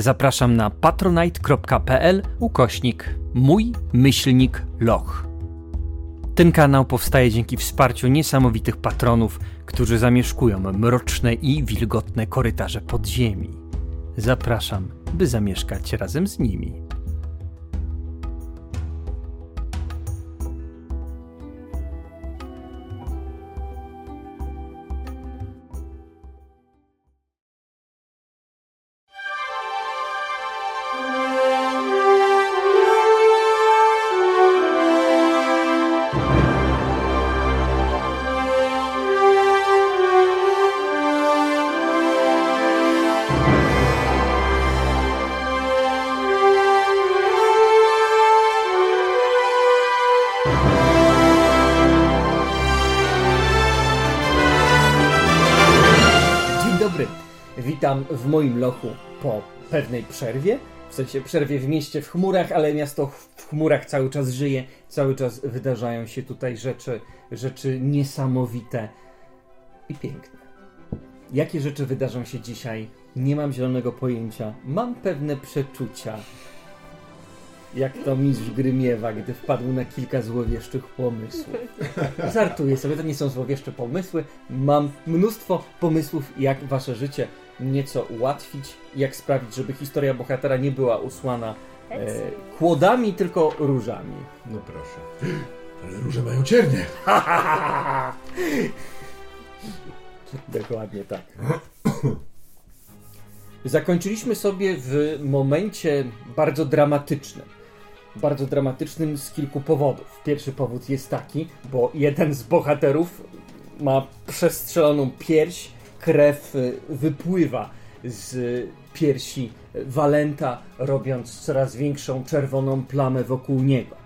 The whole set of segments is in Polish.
Zapraszam na patronite.pl ukośnik mój myślnik loch. Ten kanał powstaje dzięki wsparciu niesamowitych patronów, którzy zamieszkują mroczne i wilgotne korytarze podziemi. Zapraszam, by zamieszkać razem z nimi. Przerwie. W sensie przerwie w mieście w chmurach, ale miasto w chmurach cały czas żyje. Cały czas wydarzają się tutaj rzeczy, rzeczy niesamowite i piękne. Jakie rzeczy wydarzą się dzisiaj? Nie mam zielonego pojęcia. Mam pewne przeczucia. Jak to mistrz gry miewa, gdy wpadł na kilka złowieszczych pomysłów. Żartuję sobie, to nie są złowieszcze pomysły. Mam mnóstwo pomysłów, jak wasze życie nieco ułatwić, jak sprawić, żeby historia bohatera nie była usłana e, kłodami, tylko różami. No proszę. Ale róże mają ciernie. Dokładnie tak. Zakończyliśmy sobie w momencie bardzo dramatycznym. Bardzo dramatycznym z kilku powodów. Pierwszy powód jest taki, bo jeden z bohaterów ma przestrzeloną pierś, krew y, wypływa z piersi Walenta, robiąc coraz większą czerwoną plamę wokół niego.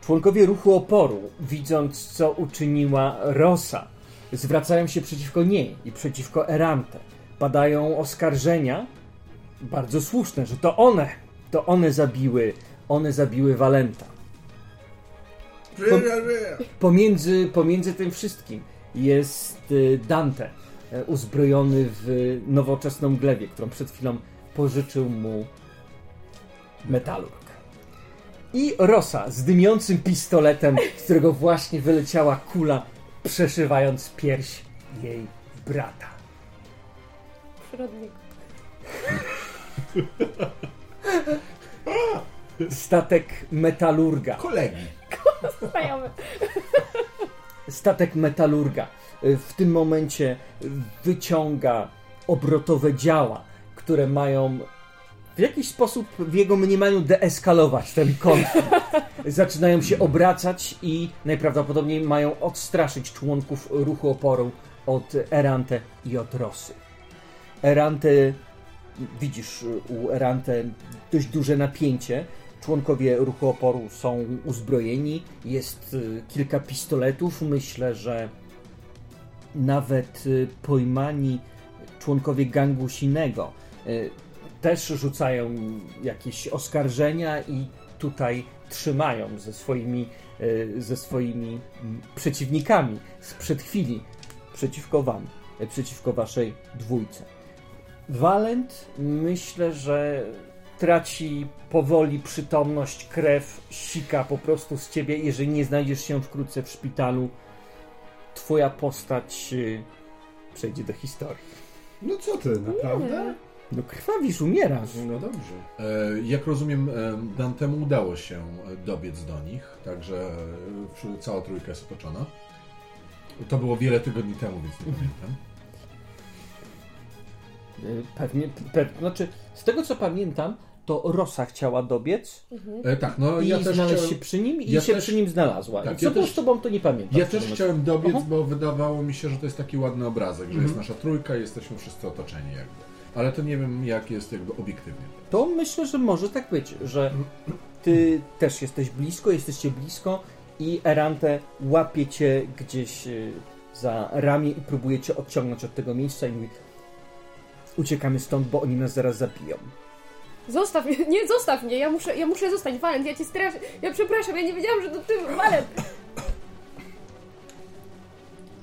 Członkowie ruchu oporu, widząc co uczyniła Rosa, zwracają się przeciwko niej i przeciwko Erante. Padają oskarżenia, bardzo słuszne, że to one, to one zabiły, one zabiły Walenta. Pomiędzy, pomiędzy tym wszystkim jest y, Dante, e, uzbrojony w nowoczesną glewię, którą przed chwilą pożyczył mu metalurg. I Rosa z dymiącym pistoletem, z którego właśnie wyleciała kula, przeszywając pierś jej brata. Przyrodnik. Statek metalurga. Kolegi. Znajomy. Statek metalurga y, w tym momencie wyciąga obrotowe działa, które mają w jakiś sposób w jego mniemaniu deeskalować ten konflikt. Zaczynają się obracać i najprawdopodobniej mają odstraszyć członków ruchu oporu od Erante i od Rosy. Erante, widzisz u Erante dość duże napięcie. Członkowie ruchu oporu są uzbrojeni. Jest y, kilka pistoletów. Myślę, że nawet y, pojmani członkowie gangu Sinego y, też rzucają jakieś oskarżenia i tutaj trzymają ze swoimi, ze swoimi mm, przeciwnikami sprzed chwili przeciwko wam, przeciwko waszej dwójce. Walent myślę, że traci powoli przytomność, krew sika po prostu z ciebie. Jeżeli nie znajdziesz się wkrótce w szpitalu, twoja postać y, przejdzie do historii. No co ty, naprawdę? No krwawisz, umierasz. No dobrze. E, jak rozumiem, e, Dantemu udało się e, dobiec do nich, także cała trójka jest otoczona. To było wiele tygodni temu, więc nie pamiętam. Pewnie, pe, znaczy, z tego co pamiętam, to Rosa chciała dobiec E, tak, no i ja też znaleźć chciałem, się przy nim i ja się też- przy nim znalazła. tak, I co ja było też- z tobą, to nie pamiętam. ja też chciałem dobiec, Aha. bo wydawało mi się, że to jest taki ładny obrazek, że Mhm. jest nasza trójka i jesteśmy wszyscy otoczeni jakby. Ale to nie wiem, jak jest jakby obiektywnie. To myślę, że może tak być, że ty też jesteś blisko, jesteście blisko i Erante łapie cię gdzieś y, za ramię i próbuje cię odciągnąć od tego miejsca i mówi uciekamy stąd, bo oni nas zaraz zabiją. Zostaw mnie, nie zostaw mnie, ja muszę, ja muszę zostać, Walent, ja cię straszę, ja przepraszam, ja nie wiedziałam, że to ty, Walent.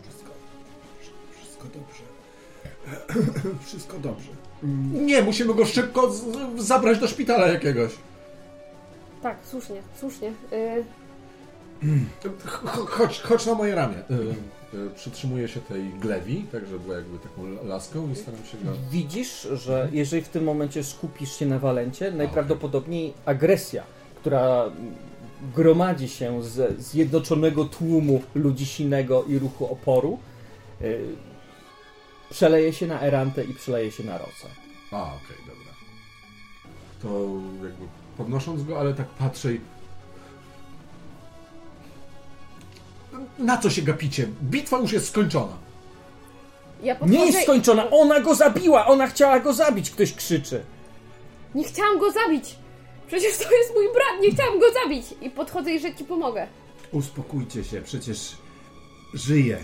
Wszystko, wszystko dobrze. Wszystko dobrze. Nie, musimy go szybko z, zabrać do szpitala jakiegoś. Tak, słusznie, słusznie. Y, Ch- Chodź, chodź na moje ramię. Y, Przytrzymuję się tej glewi, tak żeby była jakby taką laską i staram się go... Widzisz, że jeżeli w tym momencie skupisz się na Walencie, najprawdopodobniej agresja, która gromadzi się z zjednoczonego tłumu ludzi silnego i ruchu oporu, y, przeleje się na Erantę i przeleje się na Rosę. A, okej, dobra. To jakby podnosząc go, ale tak patrzę i... Na co się gapicie? Bitwa już jest skończona. ja podchodzę Nie jest skończona! Ona go zabiła! Ona chciała go zabić! Ktoś krzyczy. Nie chciałam go zabić! Przecież to jest mój brat, nie chciałam go zabić! I podchodzę i że ci pomogę. Uspokójcie się, przecież żyję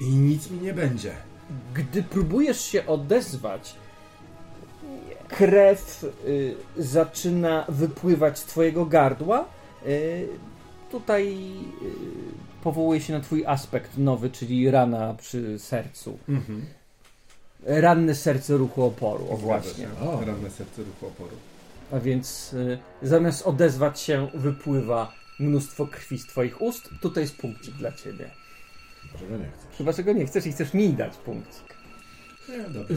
i nic mi nie będzie. Gdy próbujesz się odezwać, krew y, zaczyna wypływać z twojego gardła. Y, tutaj y, powołuje się na twój aspekt nowy, czyli rana przy sercu. Mhm. Ranne serce ruchu oporu, o właśnie. O. Ranne serce ruchu oporu. A więc y, zamiast odezwać się, wypływa mnóstwo krwi z twoich ust. Tutaj jest punkcik dla ciebie. Czego nie chcesz? Chyba, że go nie chcesz i chcesz mi dać punkcik. Nie, dobrze.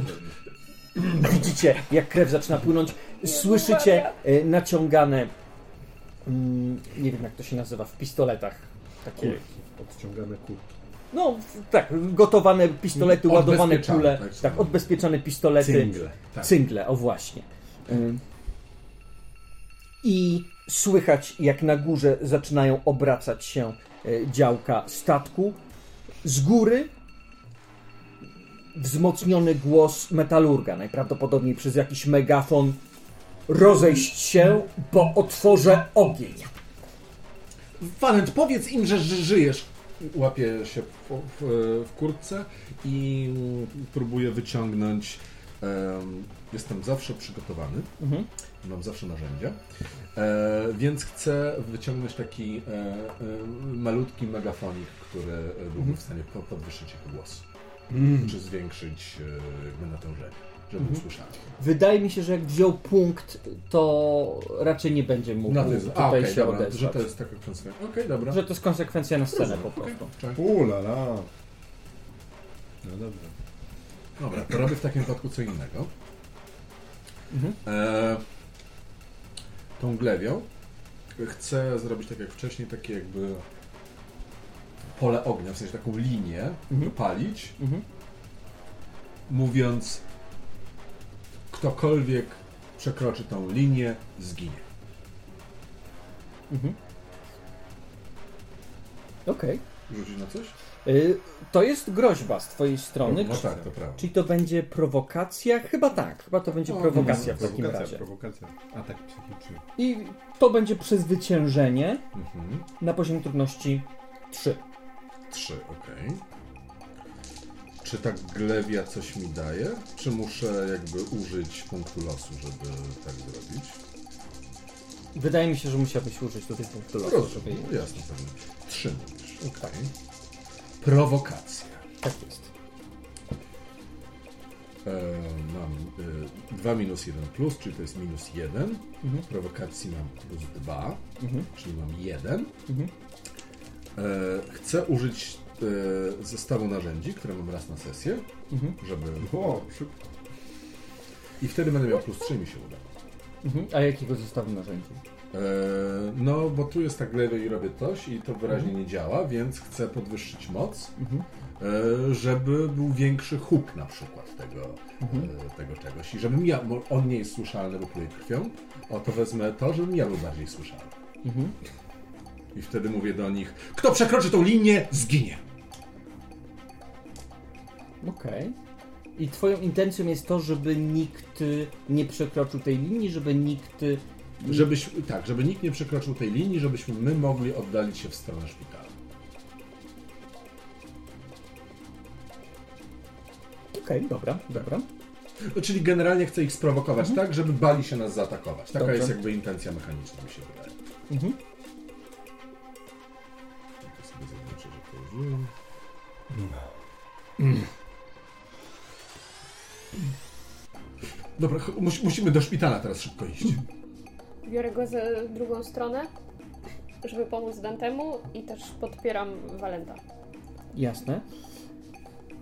Widzicie, jak krew zaczyna płynąć. Słyszycie e, naciągane. Mm, nie wiem, jak to się nazywa w pistoletach. Takie. Kurki, odciągane kurki. No, tak, gotowane pistolety, ładowane Odbezpieczane, kule. tak, Tak, odbezpieczane pistolety. Cyngle. Tak. Cyngle, o właśnie. I słychać, jak na górze zaczynają obracać się e, działka statku. Z góry wzmocniony głos metalurga, najprawdopodobniej przez jakiś megafon, rozejść się, bo otworzę ogień. Walent, powiedz im, że ży- żyjesz. Łapię się w, w, w kurtce i próbuję wyciągnąć. em, jestem zawsze przygotowany, Mhm. mam zawsze narzędzia, e, więc chcę wyciągnąć taki e, e, malutki megafonik, który byłby w stanie po- podwyższyć jego głos, Mm. czy zwiększyć e, natężenie, żeby Mhm. Wydaje mi się, że jak wziął punkt, to raczej nie będzie mógł No to jest, tutaj a, okej, się dobra, odezwać. że to jest taka konsekwencja. Okej, dobra. Że to jest konsekwencja na scenę Rozumiem, po prostu. czekaj. Ulala. No dobrze. Dobra, to robię w takim wypadku co innego. Mhm. E, tą glewią chcę zrobić tak jak wcześniej, takie jakby pole ognia, w sensie taką linię, Mhm. wypalić, Mhm. mówiąc ktokolwiek przekroczy tą linię, zginie. Mhm. Okej. Rzucić na coś? Y, To jest groźba z twojej strony. No tak, to prawda. Czyli to będzie prowokacja? Chyba tak. Chyba to będzie O, prowokacja w takim Prowokacja, razie. prowokacja. Atak psychiczny. I to będzie przezwyciężenie Mhm. na poziom trudności 3. Trzy, okej. Czy ta glewia coś mi daje? Czy muszę jakby użyć punktu losu, żeby tak zrobić? Wydaje mi się, że musiałbyś użyć tutaj punktu losu, Rozumiem, żeby... no jasne, pewnie. Trzy mówisz, okej. Prowokacja. Tak jest. E, mam 2 minus 1 plus, czyli to jest minus 1. Mhm. Prowokacji mam plus 2, Mhm. czyli mam 1. Mhm. E, chcę użyć e, zestawu narzędzi, które mam raz na sesję, Mhm. żeby... O, szybko. I wtedy będę miał plus 3 mi się uda. Mhm. A jakiego zestawu narzędzi? E, No, bo tu jest tak lewy i robię coś i to wyraźnie nie działa, więc chcę podwyższyć moc, Mhm. e, żeby był większy huk na przykład tego, Mhm. e, tego czegoś. I żebym ja, on nie jest słyszalny, bo pluje krwią, o to wezmę to, żebym ja był bardziej słyszalny. Mhm. I wtedy mówię do nich, kto przekroczy tą linię, zginie. Okej. I twoją intencją jest to, żeby nikt nie przekroczył tej linii, żeby nikt... Żebyś, tak, żeby nikt nie przekroczył tej linii, żebyśmy my mogli oddalić się w stronę szpitala. Okej, dobra, dobra. No, czyli generalnie chcę ich sprowokować tak, żeby bali się nas zaatakować. Taka Dobrze. jest jakby intencja mechaniczna, mi się wydaje. Mhm. To sobie zaznaczę, że to użyłem. Dobra, mus, musimy do szpitala teraz szybko iść. Biorę go za drugą stronę, żeby pomóc Dantemu i też podpieram Walenta. Jasne.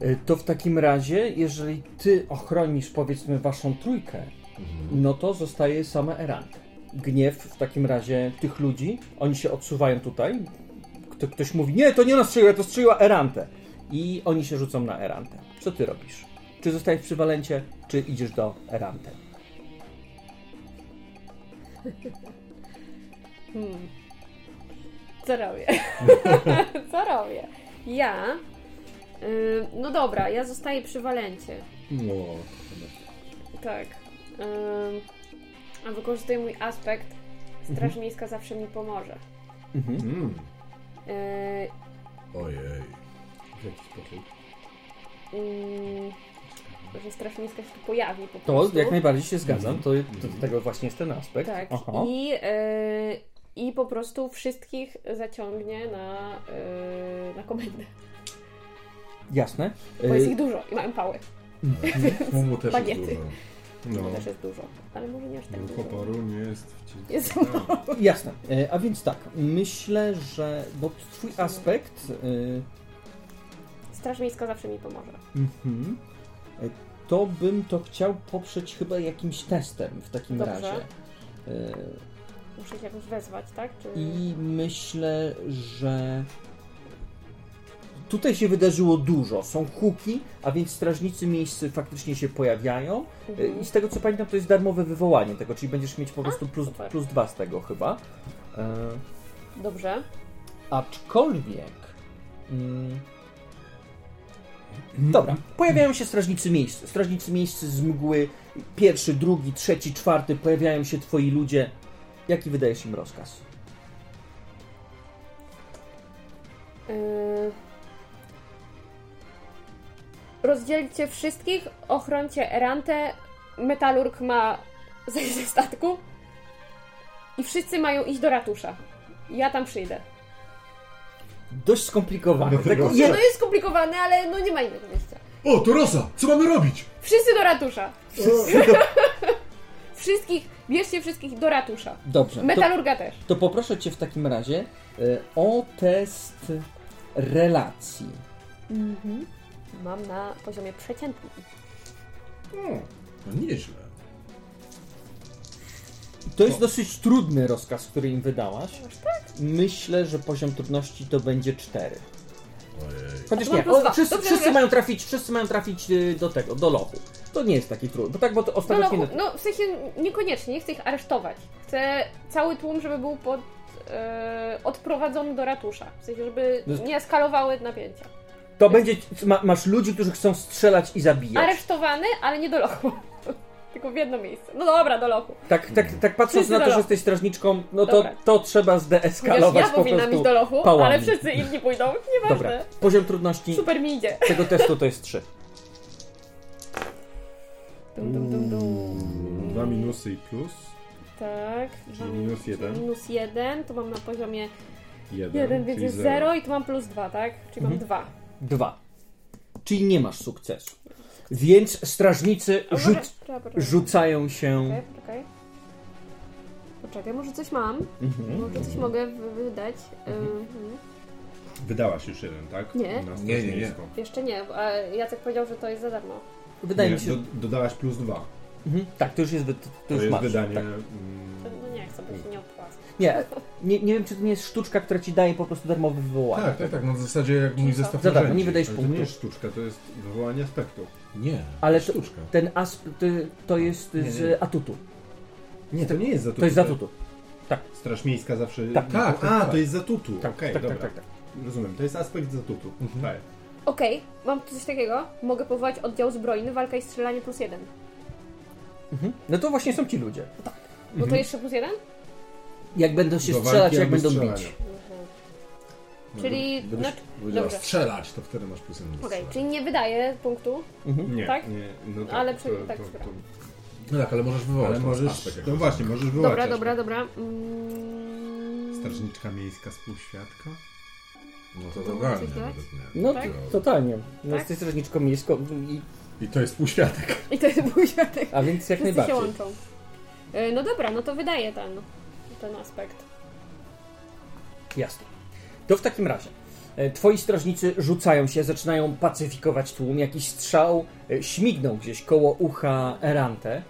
Y, To w takim razie, jeżeli ty ochronisz powiedzmy waszą trójkę, no to zostaje same Erant. Gniew w takim razie tych ludzi, oni się odsuwają tutaj. Kto, ktoś mówi, nie, to nie ona strzeliła, to strzeliła Erantę. I oni się rzucą na Erantę. Co ty robisz? Czy zostajesz przy Walencie, czy idziesz do Erantę? Hmm. Co robię? Co robię? Ja. y, no dobra, ja zostaję przy Walencie. No. Tak. Ym, a wykorzystuję mój aspekt. Straż Miejska zawsze mi pomoże. Mhm. Yy, Ojej. Jaki sposób? mm, że Straż Miejska się tu pojawi po To prostu. jak najbardziej się zgadzam, to, to do tego właśnie jest ten aspekt. Tak. Aha. I, yy, I po prostu wszystkich zaciągnie na, yy, na komendę. Jasne. Bo jest Y, ich dużo i mają pały. Mumu też Bagiety. jest dużo. No. To też jest dużo. Ale może nie aż tak Ruch dużo. oporu nie jest wcisk. Jest Jasne. E, A więc tak, myślę, że. Bo twój aspekt. y, Straż Miejska zawsze mi pomoże. mhm, e, to bym to chciał poprzeć chyba jakimś testem w takim Dobrze. razie. E, Muszę się jakoś wezwać, tak? Czy... I myślę, że. Tutaj się wydarzyło dużo. Są huki, a więc strażnicy miejscy faktycznie się pojawiają. E, Mhm. I z tego co pamiętam, to jest darmowe wywołanie tego, czyli będziesz mieć po prostu plus, super. plus dwa z tego chyba. E, Dobrze. Aczkolwiek. Mm, dobra, pojawiają się strażnicy miejsc. Strażnicy miejsc z mgły. Pierwszy, drugi, trzeci, czwarty. Pojawiają się twoi ludzie. Jaki wydajesz im rozkaz? Yy... Rozdzielcie wszystkich, ochroncie Erantę, Metalurg ma zejść ze statku i wszyscy mają iść do ratusza. Ja tam przyjdę. Dość skomplikowane. Do Tak, tego- je, No jest skomplikowane, ale no nie ma innego wyjścia. O, to Rosa! Co mamy robić? Wszyscy do ratusza. wszystkich, bierzcie wszystkich do ratusza. dobrze, to, Metalurga też. to poproszę cię w takim razie e, o test relacji. Mam na poziomie przeciętnym. No nieźle. To jest dosyć trudny rozkaz, który im wydałaś. tak? Myślę, że poziom trudności to będzie 4. Ojej. Chociaż nie, o, wszyscy, Dobrze, wszyscy mają trafić, wszyscy mają trafić y, do tego, do lochu. To nie jest taki trudny, bo tak, bo to No, ostatecznie... no, no w sensie niekoniecznie, nie chcę ich aresztować. Chcę cały tłum, żeby był pod, e, odprowadzony do ratusza. W sensie, żeby No- nie eskalowały napięcia. To będzie, ma, masz ludzi, którzy chcą strzelać i zabijać. Aresztowany, ale nie do lochu. Tylko w jedno miejsce. No dobra, do lochu. Tak, tak, tak patrząc Wszyscy na to, że jesteś strażniczką, no to, Dobra. to trzeba zdeeskalować ja po powinnam prostu iść do lochu, pałami. ale wszyscy inni pójdą. Nieważne. Dobra, poziom trudności Super mi idzie. tego testu to jest 3. Dum, dum, dum, dum. Dwa minusy i plus. Tak. Czyli minus jeden. Minus jeden, to mam na poziomie Jeden, jeden, więc czyli jest zero i tu mam plus dwa, tak? Czyli mam dwa. 2. Czyli nie masz sukcesu. Więc strażnicy A może- rzuc, poczekaj. rzucają się... Poczekaj, poczekaj. Poczekaj, może coś mam. Mhm. Może coś mogę wy- wydać. Mhm. Wydałaś już jeden, tak? Nie. Na Nie, nie, nie. Jeszcze nie, a Jacek powiedział, że to jest za darmo. Wydaje Nie, mi się, do, dodałaś plus dwa. Mhm. Tak, to już jest, wy- to, To, już jest masz. wydanie. Tak. mm, No nie chcę, bo się nie opłaca. Nie, nie, nie wiem, czy to nie jest sztuczka, która ci daje po prostu darmowe wywołanie. Tak, tak, tak, no w zasadzie jak mój zestaw Za darmo, narzędzi. nie wydajesz Ale to nie jest sztuczka, to jest wywołanie aspektu. Nie, Ale to to- sztuczka. Ten asp, ty- to jest Nie, z nie. atutu. Nie, to nie jest zatutu. To jest z atutu. Straż miejska zawsze. Tak, tak, A, tak. to jest zatutu. Tak, Okej, tak, dobra. tak, tak, tak. Rozumiem, to jest aspekt zatutu. Mhm. Tak. Okej, mam tu coś takiego. Mogę powołać oddział zbrojny, walka i strzelanie plus jeden. Mhm. No to właśnie są ci ludzie. Bo to jeszcze plus jeden? Jak będą się walki strzelać, jak będą strzelania. bić. No, Czyli... Powiedziała dobrze. strzelać, to wtedy masz plus jeden. Okej, czyli nie wydaję punktu. Mhm. Nie, Tak? nie, no tak. Ale przy- to, tak, to, to, No tak, ale możesz wywołać ale możesz. aspekt, No właśnie, możesz wywołać. Dobra, aspekt. dobra, dobra. Mm... Strażniczka miejska, współświadka. No to To totalnie. No, Tak? to, totalnie. No, Tak? Jesteś strażniczką miejską, i, I to jest półświatek. I to jest mój światek. a więc jak Wszyscy się najbardziej. łączą. E, No dobra, no to wydaje ten, ten aspekt. Jasne. To w takim razie. e, Twoi strażnicy rzucają się, zaczynają pacyfikować tłum. Jakiś strzał e, śmignął gdzieś koło ucha Erante.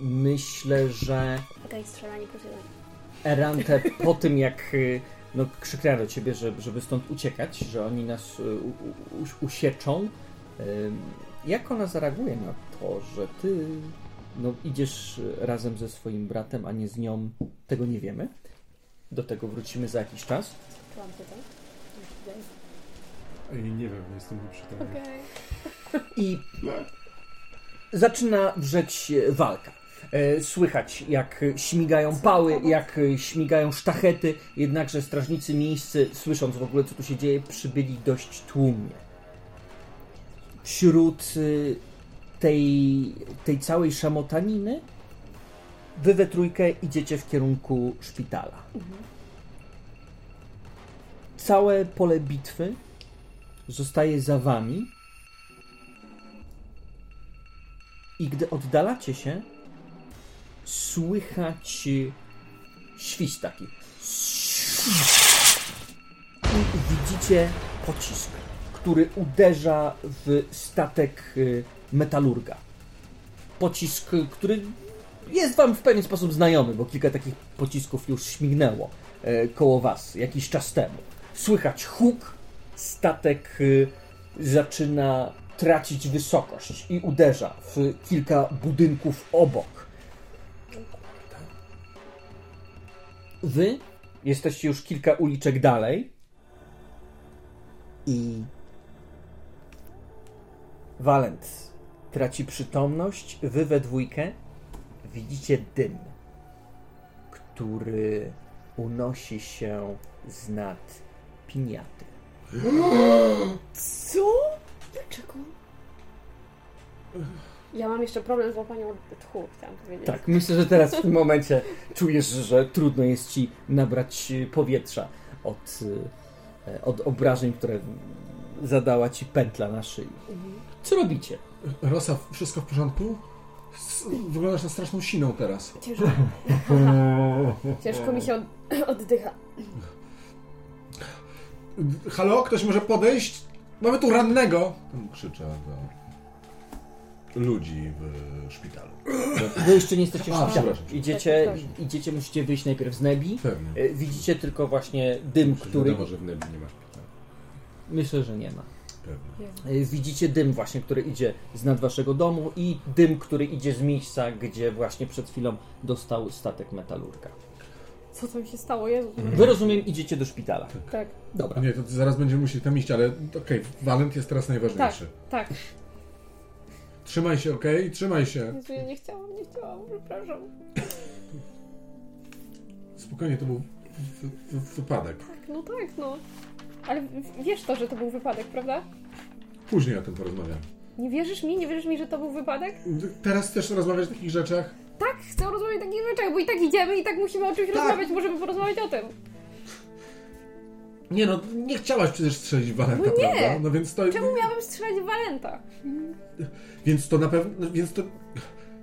Myślę, że Okej, strzelanie plus jeden. Erante po tym jak y, no, krzyknęła do ciebie, że, żeby stąd uciekać, że oni nas u, u, u, usieczą, jak ona zareaguje na to, że ty no, idziesz y, razem ze swoim bratem, a nie z nią, tego nie wiemy. Do tego wrócimy za jakiś czas. Ej, nie wiem, jestem nieprzytomny. Okej. I zaczyna wrzeć e, walka. E, Słychać, jak śmigają pały, jak e, śmigają sztachety, jednakże strażnicy miejscy, słysząc w ogóle, co tu się dzieje, przybyli dość tłumnie. Wśród e, tej, tej całej szamotaniny wy we trójkę idziecie w kierunku szpitala. Całe pole bitwy zostaje za wami I gdy oddalacie się, słychać świst taki. I widzicie pocisk, który uderza w statek y, metalurga. Pocisk, który jest wam w pewien sposób znajomy, bo kilka takich pocisków już śmignęło e, koło was jakiś czas temu. Słychać huk, statek y, zaczyna tracić wysokość i uderza w kilka budynków obok. Wy jesteście już kilka uliczek dalej i Valent traci przytomność. Wy we dwójkę widzicie dym, który unosi się z nad piniaty. Co? Dlaczego? Ja mam jeszcze problem z łapaniem tchu, chciałam powiedzieć. Tak, myślę, że teraz w tym momencie czujesz, że trudno jest ci nabrać y, powietrza od, y, od obrażeń, które zadała ci pętla na szyi. Co robicie? Rosa, wszystko w porządku? Wyglądasz na straszną siną teraz. Ciężko, ciężko mi się od, oddycha. Halo, ktoś może podejść? Mamy tu rannego! Tam krzyczę do ludzi w szpitalu. Wy jeszcze nie jesteście w A, szpitalu. przepraszam. Idziecie, Tak, idziecie, musicie wyjść najpierw z Nebi. Pewnie. Y, Widzicie tylko właśnie dym, który... Wiadomo, że w Nebi nie masz pytań. Myślę, że nie ma. Y, Widzicie dym właśnie, który idzie z nad waszego domu i dym, który idzie z miejsca, gdzie właśnie przed chwilą dostał statek metalurga. Co tam się stało? Jezu. Wy rozumiem, idziecie do szpitala. Tak, Dobra. Nie, to zaraz będziemy musieli tam iść, ale okej, Walent jest teraz tak, najważniejszy. tak. Trzymaj się, okej? Trzymaj się. Jezu, ja nie chciałam, nie chciałam, przepraszam. Spokojnie, to był wypadek. Tak, no tak, no. Ale wiesz to, że to był wypadek, prawda? Później o tym porozmawiam. Nie wierzysz mi? Nie wierzysz mi, że to był wypadek? Teraz chcesz rozmawiać o takich rzeczach? Tak, chcę rozmawiać o takich rzeczach, bo i tak idziemy i tak musimy o czymś Tak. rozmawiać, możemy porozmawiać o tym. Nie no, nie chciałaś przecież strzelić Walenta, No nie. prawda? No więc to... Czemu miałabym strzelać Walenta? Więc to na pewno... No, więc to...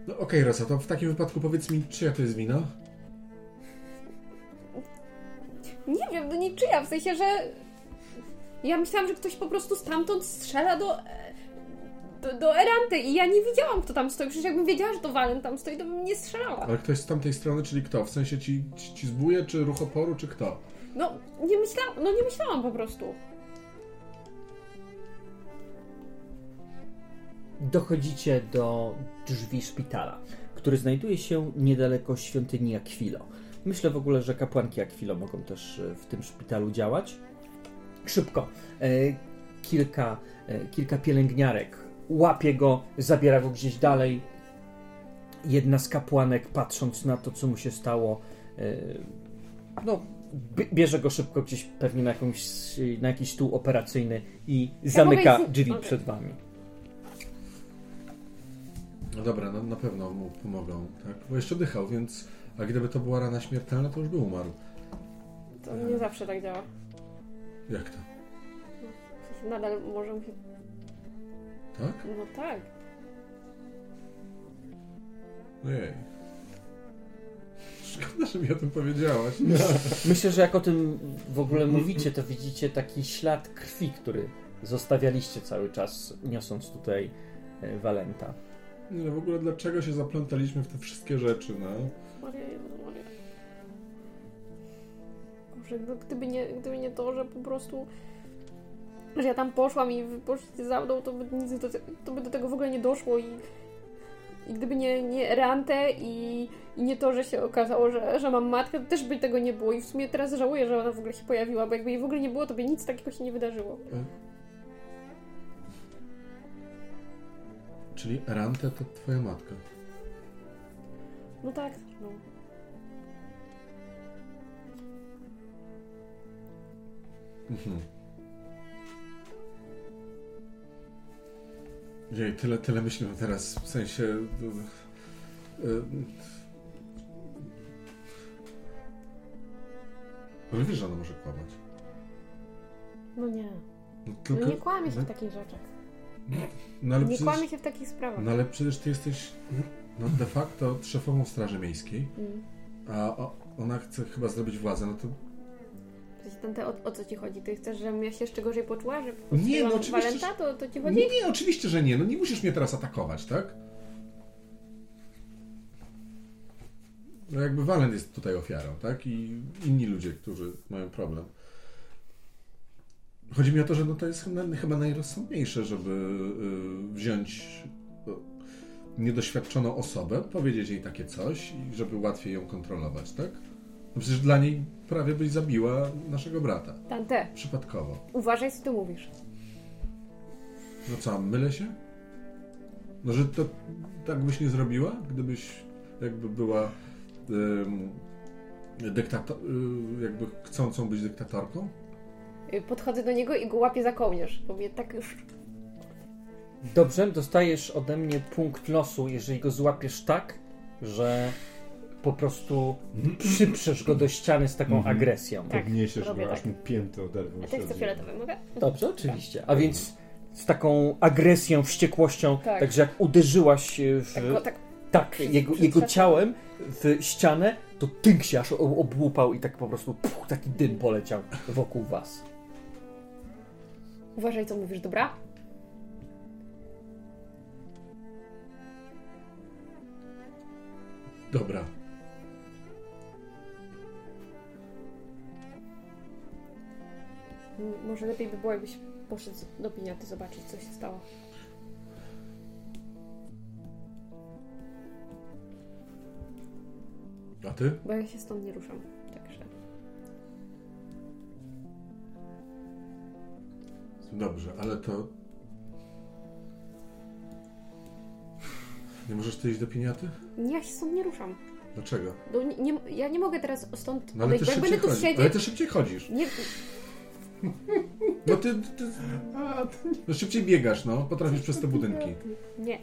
No okej, Rosa, to w takim wypadku powiedz mi, czyja to jest wina? Nie wiem, no niczyja, w sensie, że... Ja myślałam, że ktoś po prostu stamtąd strzela do... Do, do Eranty i ja nie widziałam, kto tam stoi. Przecież jakbym wiedziała, że to Walent tam stoi, to bym nie strzelała. Ale ktoś z tamtej strony, czyli kto? W sensie ci, ci, ci zbuje, czy ruch oporu, czy kto? No, nie myślałam, no nie myślałam po prostu. Dochodzicie do drzwi szpitala, który znajduje się niedaleko świątyni Aquilo. Myślę w ogóle, że kapłanki Aquilo mogą też e, w tym szpitalu działać. Szybko. E, kilka, e, kilka pielęgniarek łapie go, zabiera go gdzieś dalej. Jedna z kapłanek, patrząc na to, co mu się stało, e, no, bie- bierze go szybko gdzieś pewnie na, jakąś, na jakiś stół operacyjny i zamyka mogę drzwi przed wami. No dobra, no, na pewno mu pomogą, tak? Bo jeszcze dychał, więc... A gdyby to była rana śmiertelna, to już by umarł. To nie zawsze tak działa. Jak to? W sensie nadal może mu się... Tak? No tak. Ojej. Szkoda, że mi o tym powiedziałaś. Myślę, że jak o tym w ogóle mówicie, to widzicie taki ślad krwi, który zostawialiście cały czas, niosąc tutaj e, Walenta. Nie, w ogóle dlaczego się zaplątaliśmy w te wszystkie rzeczy, no? Maria, Maria. Boże, no, gdyby, nie, gdyby nie to, że po prostu... Że ja tam poszłam i poszliście za mną, to by, nic do, to by do tego w ogóle nie doszło i... I gdyby nie, nie Rante i, i nie to, że się okazało, że, że mam matkę, to też by tego nie było. I w sumie teraz żałuję, że ona w ogóle się pojawiła, bo jakby jej w ogóle nie było, to by nic takiego się nie wydarzyło. Czyli Rante to twoja matka. No tak, Mhm. Jej, tyle, tyle myślimy teraz, w sensie... y, y, Ale wiesz, że ona może kłamać. No nie. No, No nie kłamie się no, w takich rzeczach. no, Nie przecież, kłamie się w takich sprawach. No ale przecież ty jesteś no, de facto szefową Straży Miejskiej, Mm. a o, ona chce chyba zrobić władzę, no to Przecież ten, te, o, o co ci chodzi? Ty chcesz, żebym ja się jeszcze gorzej poczuła? Że Nie, no oczywiście, Walenta? To, to ci chodzi? Nie, nie, oczywiście, że nie. No nie musisz mnie teraz atakować, tak? No jakby Walent jest tutaj ofiarą, tak? I inni ludzie, którzy mają problem. Chodzi mi o to, że no to jest chyba, chyba najrozsądniejsze, żeby y, wziąć y, niedoświadczoną osobę, powiedzieć jej takie coś i żeby łatwiej ją kontrolować, tak? No przecież dla niej prawie byś zabiła naszego brata. Tante, Przypadkowo. uważaj co ty mówisz. No co, mylę się? No, że to tak byś nie zrobiła, gdybyś jakby była ym, dyktato- y, jakby chcącą być dyktatorką? Y, Podchodzę do niego i go łapię za kołnierz. Bo mnie tak już... Dobrze, dostajesz ode mnie punkt losu, jeżeli go złapiesz tak, że po prostu przyprzesz go do ściany z taką Mhm. agresją. Tak, Podniesiesz go, aż tak. mu pięty oderwą A ziemi. fioletowy, mogę? Dobrze, oczywiście. A więc z taką agresją, wściekłością, Tak. także jak uderzyłaś e, w, Tak go tak... tak, jego, jego ciałem w ścianę, to tynk się aż obłupał i tak po prostu puch, taki dym poleciał wokół was. Uważaj co mówisz, dobra? Dobra. Może lepiej by było, jakbyś poszedł do piniaty zobaczyć, co się stało. A ty? Bo ja się stąd nie ruszam. Także... Dobrze, ale to... Nie możesz ty iść do piniaty? Ja się stąd nie ruszam. Dlaczego? No, nie, nie, ja nie mogę teraz stąd No ale ty bo jak szybciej będę tu chodzisz. Ale siedzieć... ty szybciej chodzisz. Nie, No ty, ty no szybciej biegasz, no. Potrafisz przez te budynki. nie.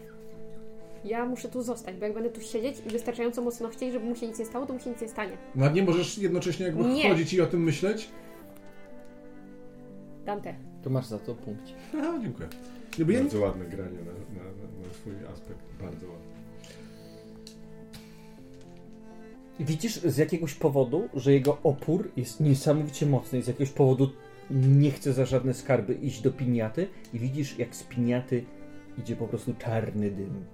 Ja muszę tu zostać, bo jak będę tu siedzieć i wystarczająco mocno chcieć, żeby mu się nic nie stało, to mu się nic nie stanie. No a nie możesz jednocześnie jakby Nie. chodzić i o tym myśleć? Dante. To masz za to punkt. Aha, dziękuję. Nie, bo ja nie... Bardzo ładne granie na, na, na, na swój aspekt. Bardzo ładne. Widzisz z jakiegoś powodu, że jego opór jest niesamowicie mocny i z jakiegoś powodu nie chce za żadne skarby iść do piniaty i widzisz jak z piniaty idzie po prostu czarny dym.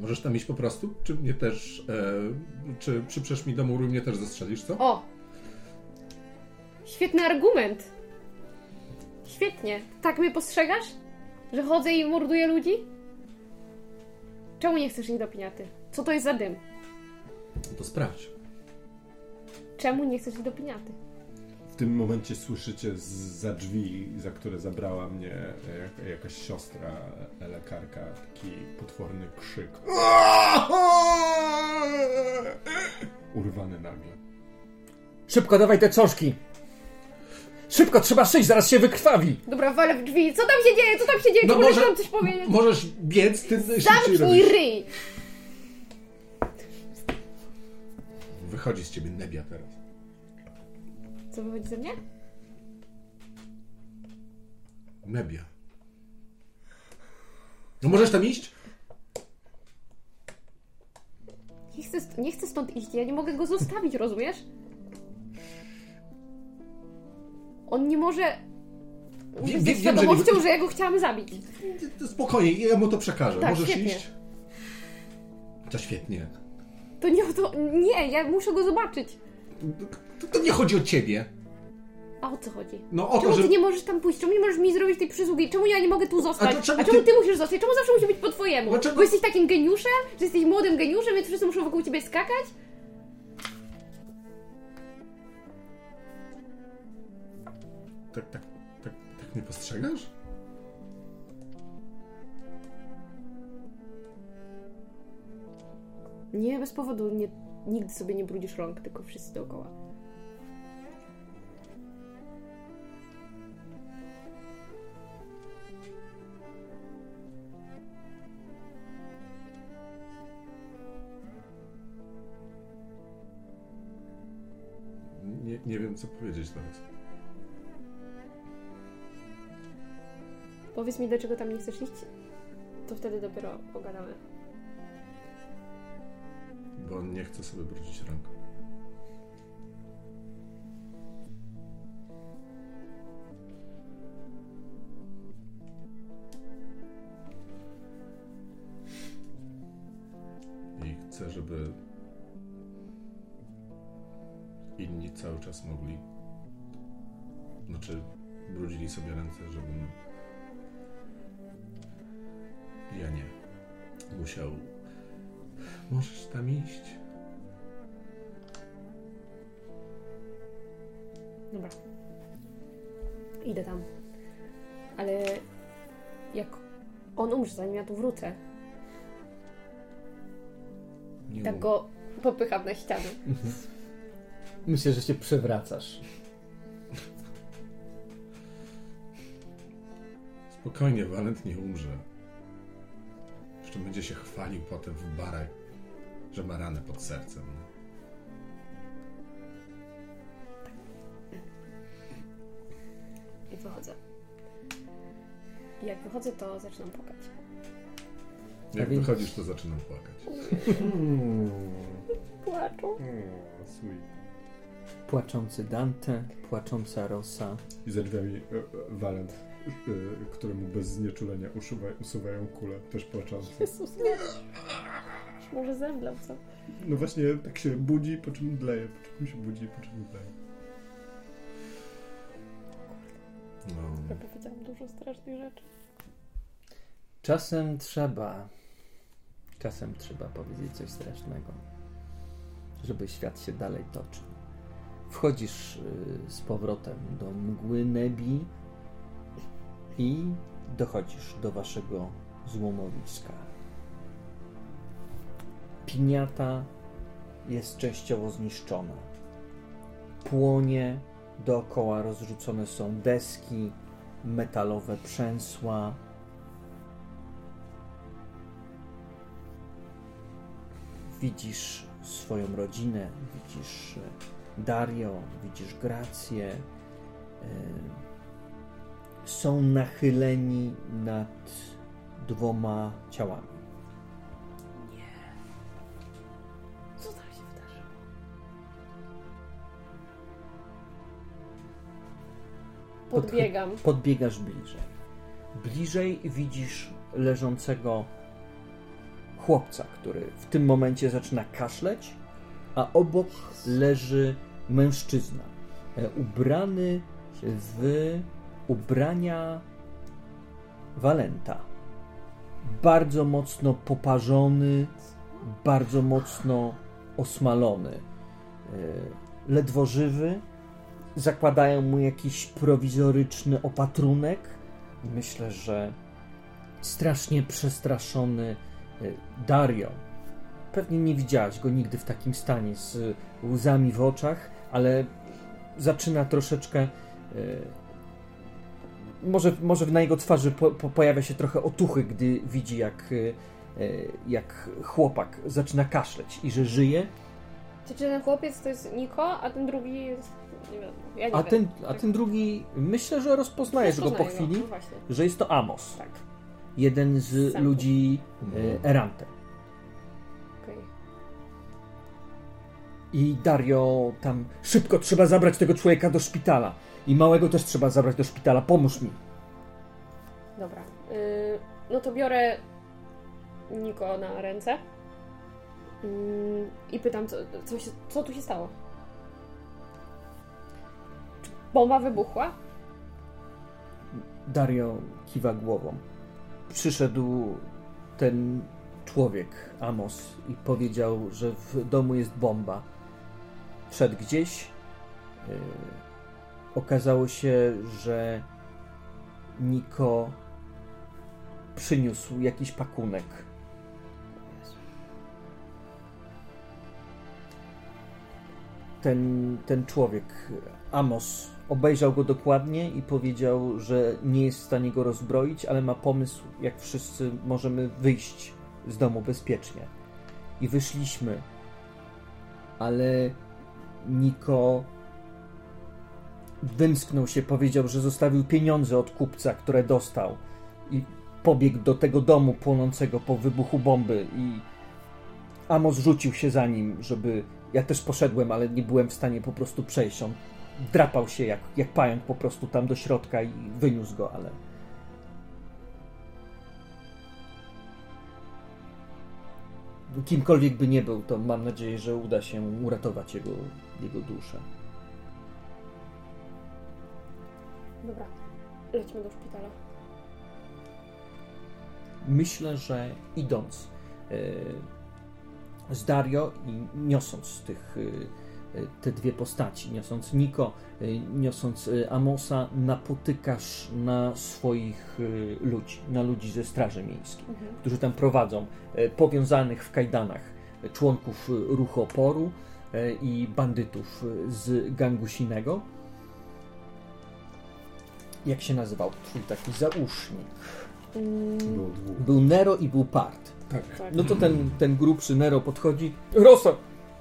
Możesz tam iść po prostu? Czy mnie też... E, czy przyprzesz mi do muru i mnie też zastrzelisz, co? O! Świetny argument! Świetnie. Tak mnie postrzegasz? Że chodzę i morduję ludzi? Czemu nie chcesz iść do piniaty? Co to jest za dym? To sprawdź. Czemu nie chcesz iść do piniaty? W tym momencie słyszycie za drzwi, za które zabrała mnie jak, jakaś siostra, e, lekarka, taki potworny krzyk. Urwany nagle. Szybko dawaj te coszki! Szybko, trzeba szyć, zaraz się wykrwawi! Dobra, walę w drzwi. Co tam się dzieje? Co tam się dzieje? No Czy możesz może- nam coś powiedzieć? Możesz biec, ty szybciej Zamknij robisz. ryj! Wychodzi z ciebie nebia teraz. Co wychodzi ze mnie? Mebia. No możesz tam iść? Nie chcę, st- nie chcę stąd iść, ja nie mogę go zostawić, rozumiesz? On nie może... Wiem- Wiem, wiem- z wiem, że świadomością, nie- że ja go chciałam zabić. Spokojnie, ja mu to przekażę. Tak, możesz świetnie. iść? To świetnie. To nie o to... Nie, ja muszę go zobaczyć. To, nie chodzi o ciebie. A o co chodzi? No o Czemu to, że... ty nie możesz tam pójść? Czemu nie możesz mi zrobić tej przysługi? Czemu ja nie mogę tu zostać? A A, dlaczego czemu ty- ty... musisz zostać? Czemu zawsze musi być po twojemu? Dlaczego- Bo jesteś takim geniuszem? Że jesteś młodym geniuszem, więc wszyscy muszą wokół ciebie skakać? Tak, tak, tak, tak mnie postrzegasz? Nie, bez powodu. Nie, nigdy sobie nie brudzisz rąk, tylko wszyscy dookoła. Nie, nie wiem, co powiedzieć teraz. Powiedz mi, dlaczego tam nie chcesz iść? To wtedy dopiero pogadamy. Bo nie chcę sobie brudzić rąk. I chcę, żeby inni cały czas mogli, znaczy brudzili sobie ręce, żebym ja nie musiał Możesz tam iść. Dobra. Idę tam. Ale jak on umrze, zanim ja tu wrócę, Nie tak go popycham na ścianę. Myślę, że się przewracasz. Spokojnie, Walent nie umrze. Jeszcze będzie się chwalił potem w barach, że ma ranę pod sercem. I wychodzę. I jak wychodzę, to zaczynam płakać. Jak wychodzisz, to zaczynam płakać. Płaczą. sweet. Płaczący Dante, płacząca Rosa. I za drzwiami e, e, Walent, e, któremu bez znieczulenia usuwa, usuwają kule, też płaczący. Jezus, nie. Może zemdlał, co? No właśnie tak się budzi, po czym dleje, po czym się budzi, po czym dleje. No. Ja powiedziałam dużo strasznych rzeczy. Czasem trzeba, czasem trzeba powiedzieć coś strasznego, żeby świat się dalej toczył. Wchodzisz y, z powrotem do mgły Nebi i dochodzisz do waszego złomowiska. Piniata jest częściowo zniszczona. Płonie, dookoła rozrzucone są deski, metalowe przęsła. Widzisz swoją rodzinę, widzisz e, Dario, widzisz Grację. E, Są nachyleni nad dwoma ciałami. Co tam się wydarzyło? Podbiegam. Podbiegasz bliżej. Bliżej widzisz leżącego chłopca, który w tym momencie zaczyna kaszleć, a obok leży mężczyzna, e, ubrany w ubrania Walenta. Bardzo mocno poparzony, bardzo mocno osmalony. E, Ledwo żywy, zakładają mu jakiś prowizoryczny opatrunek. Myślę, że strasznie przestraszony y, Dario. Pewnie nie widziałaś go nigdy w takim stanie z łzami w oczach, ale zaczyna troszeczkę. y, Może, może na jego twarzy po, po, pojawia się trochę otuchy, gdy widzi, jak, y, y, jak chłopak zaczyna kaszleć i że żyje. Czy, czy ten chłopiec to jest Niko, a ten drugi jest... Nie wiem, ja nie A wiem. ten, a ten drugi, myślę, że rozpoznajesz go po chwili, No że jest to Amos. tak. Jeden z Sam. ludzi Mhm. e, Erante. I Dario tam szybko trzeba zabrać tego człowieka do szpitala. I małego też trzeba zabrać do szpitala. Pomóż mi. Dobra. Y, no to biorę Niko na ręce Mm, i pytam, co, co, się, co tu się stało? Czy bomba wybuchła? Dario kiwa głową. Przyszedł ten człowiek, Amos, i powiedział, że w domu jest bomba. Wszedł gdzieś. Yy, okazało się, że Niko przyniósł jakiś pakunek. Ten, ten człowiek, Amos, obejrzał go dokładnie i powiedział, że nie jest w stanie go rozbroić, ale ma pomysł, jak wszyscy możemy wyjść z domu bezpiecznie. I wyszliśmy. Ale Niko wymsknął się, powiedział, że zostawił pieniądze od kupca, które dostał i pobiegł do tego domu płonącego po wybuchu bomby i Amos rzucił się za nim, żeby... Ja też poszedłem, ale nie byłem w stanie po prostu przejść. On drapał się jak, jak pająk po prostu tam do środka i wyniósł go, ale... Kimkolwiek by nie był, to mam nadzieję, że uda się uratować jego, jego duszę. Dobra, lećmy do szpitala. Myślę, że idąc e, z Dario i niosąc tych, e, e, te dwie postaci, niosąc Niko, niosąc e, Amosa, napotykasz na swoich e, ludzi, na ludzi ze Straży Miejskiej, Mhm. którzy tam prowadzą powiązanych w kajdanach członków ruchu oporu i bandytów z gangu Sinego. Jak się nazywał twój taki zausznik? Mm, dwóch. Był Nero i był Part. Tak. tak. No to ten, ten grubszy Nero podchodzi. Rosa,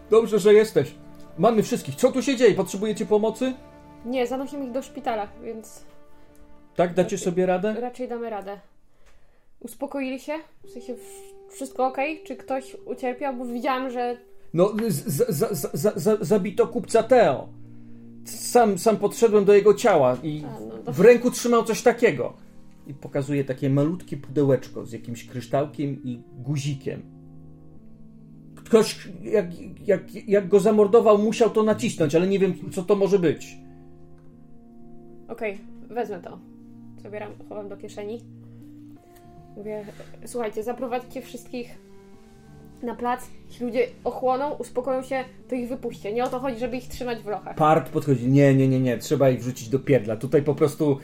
dobrze, że jesteś. Mamy wszystkich. Co tu się dzieje? Potrzebujecie pomocy? Nie, zanosimy ich do szpitala, więc Tak, dacie sobie radę? raczej damy radę. Uspokoili się? W sensie wszystko ok? Czy ktoś ucierpiał? Bo widziałam, że No, z, z, z, zabito kupca Teo. Sam, sam podszedłem do jego ciała i A, no to- w ręku trzymał coś takiego. I pokazuje takie malutkie pudełeczko z jakimś kryształkiem i guzikiem. Ktoś, jak, jak, jak go zamordował, musiał to nacisnąć, ale nie wiem, co to może być. Okej, wezmę to. Zabieram, chowam do kieszeni. Mówię, słuchajcie, zaprowadźcie wszystkich na plac. Jeśli ludzie ochłoną, uspokoją się, to ich wypuśćcie. Nie o to chodzi, żeby ich trzymać w lochach. Part podchodzi, nie, nie, nie, nie, trzeba ich wrzucić do pierdla. Tutaj po prostu,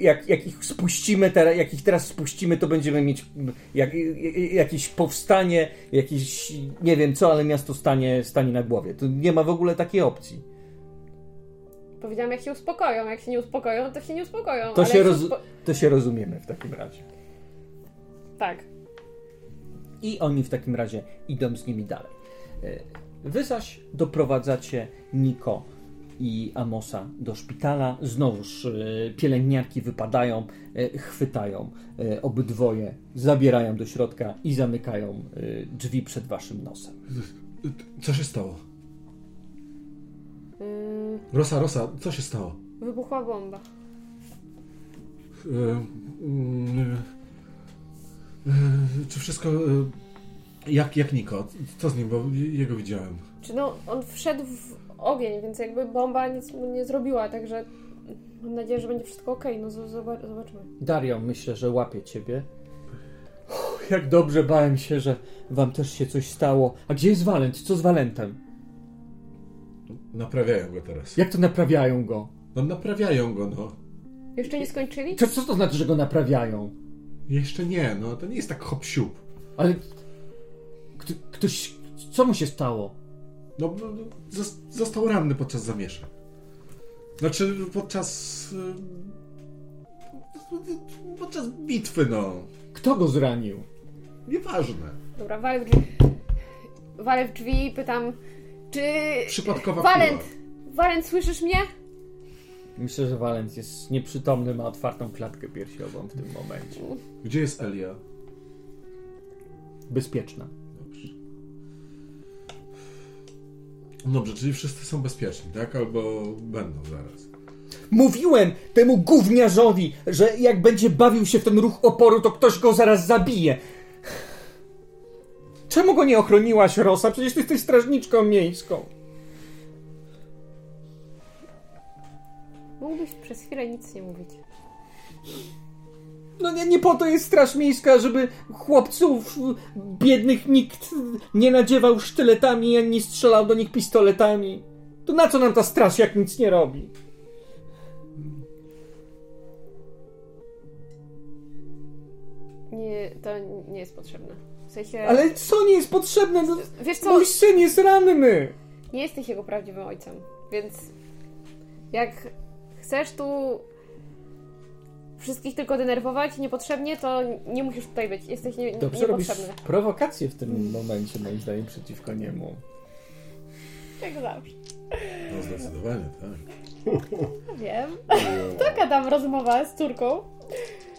jak, jak ich spuścimy, teraz, jak ich teraz spuścimy, to będziemy mieć jak, jakieś powstanie, jakieś, nie wiem co, ale miasto stanie, stanie na głowie. Tu nie ma w ogóle takiej opcji. Powiedziałam, jak się uspokoją. Jak się nie uspokoją, to się nie uspokoją. To się, roz, uspo- to się rozumiemy w takim razie. Tak. I oni w takim razie idą z nimi dalej. E, Wy zaś doprowadzacie Niko i Amosa do szpitala. Znowuż e, pielęgniarki wypadają, e, chwytają e, obydwoje, zabierają do środka i zamykają drzwi przed waszym nosem. Co się stało? Ym, Rosa, Rosa, co się stało? wybuchła bomba. Mm, e, czy wszystko... e, jak, jak Niko? Co z nim? Bo jego widziałem. Czy no, on wszedł w ogień, więc jakby bomba nic mu nie zrobiła, także mam nadzieję, że będzie wszystko ok. No zobaczymy. Dario, myślę, że łapie ciebie. Uff, Jak dobrze bałem się, że wam też się coś stało. A gdzie jest Walent? Co z Walentem? Naprawiają go teraz. Jak to naprawiają go? No naprawiają go, no. Jeszcze nie skończyli? Co, co to znaczy, że go naprawiają? Jeszcze nie, no. To nie jest tak hop siup. Ale kto, ktoś. Co mu się stało? No, no, no, zos- został ranny podczas zamieszek. Znaczy, podczas... e, Podczas bitwy, no. Kto go zranił? Nieważne. Dobra, walę w drzwi. Walę w drzwi i pytam, Czy... Przypadkowa Walent! kula. Walent, słyszysz mnie? Myślę, że Valent jest nieprzytomny, ma otwartą klatkę piersiową w tym momencie. Gdzie jest Elia? Bezpieczna. Dobrze. Dobrze, czyli wszyscy są bezpieczni, tak? Albo będą zaraz. Mówiłem temu gówniarzowi, że jak będzie bawił się w ten ruch oporu, to ktoś go zaraz zabije. Czemu go nie ochroniłaś, Rosa? Przecież ty jesteś strażniczką miejską. Mógłbyś przez chwilę nic nie mówić. No nie, nie po to jest straż miejska, żeby chłopców biednych nikt nie nadziewał sztyletami, ani nie strzelał do nich pistoletami. To na co nam ta straż, jak nic nie robi? Nie, to nie jest potrzebne. W sensie... Ale co nie jest potrzebne? No, Wiesz co, mój syn jest ranny. nie jesteś jego prawdziwym ojcem, więc jak chcesz tu wszystkich tylko denerwować niepotrzebnie, to nie musisz tutaj być. Jesteś nie, Dobrze robisz niepotrzebny. prowokację w tym momencie, moim zdaniem, przeciwko niemu. Jak zawsze. No zdecydowanie, tak. Wiem. Taka tam rozmowa z córką.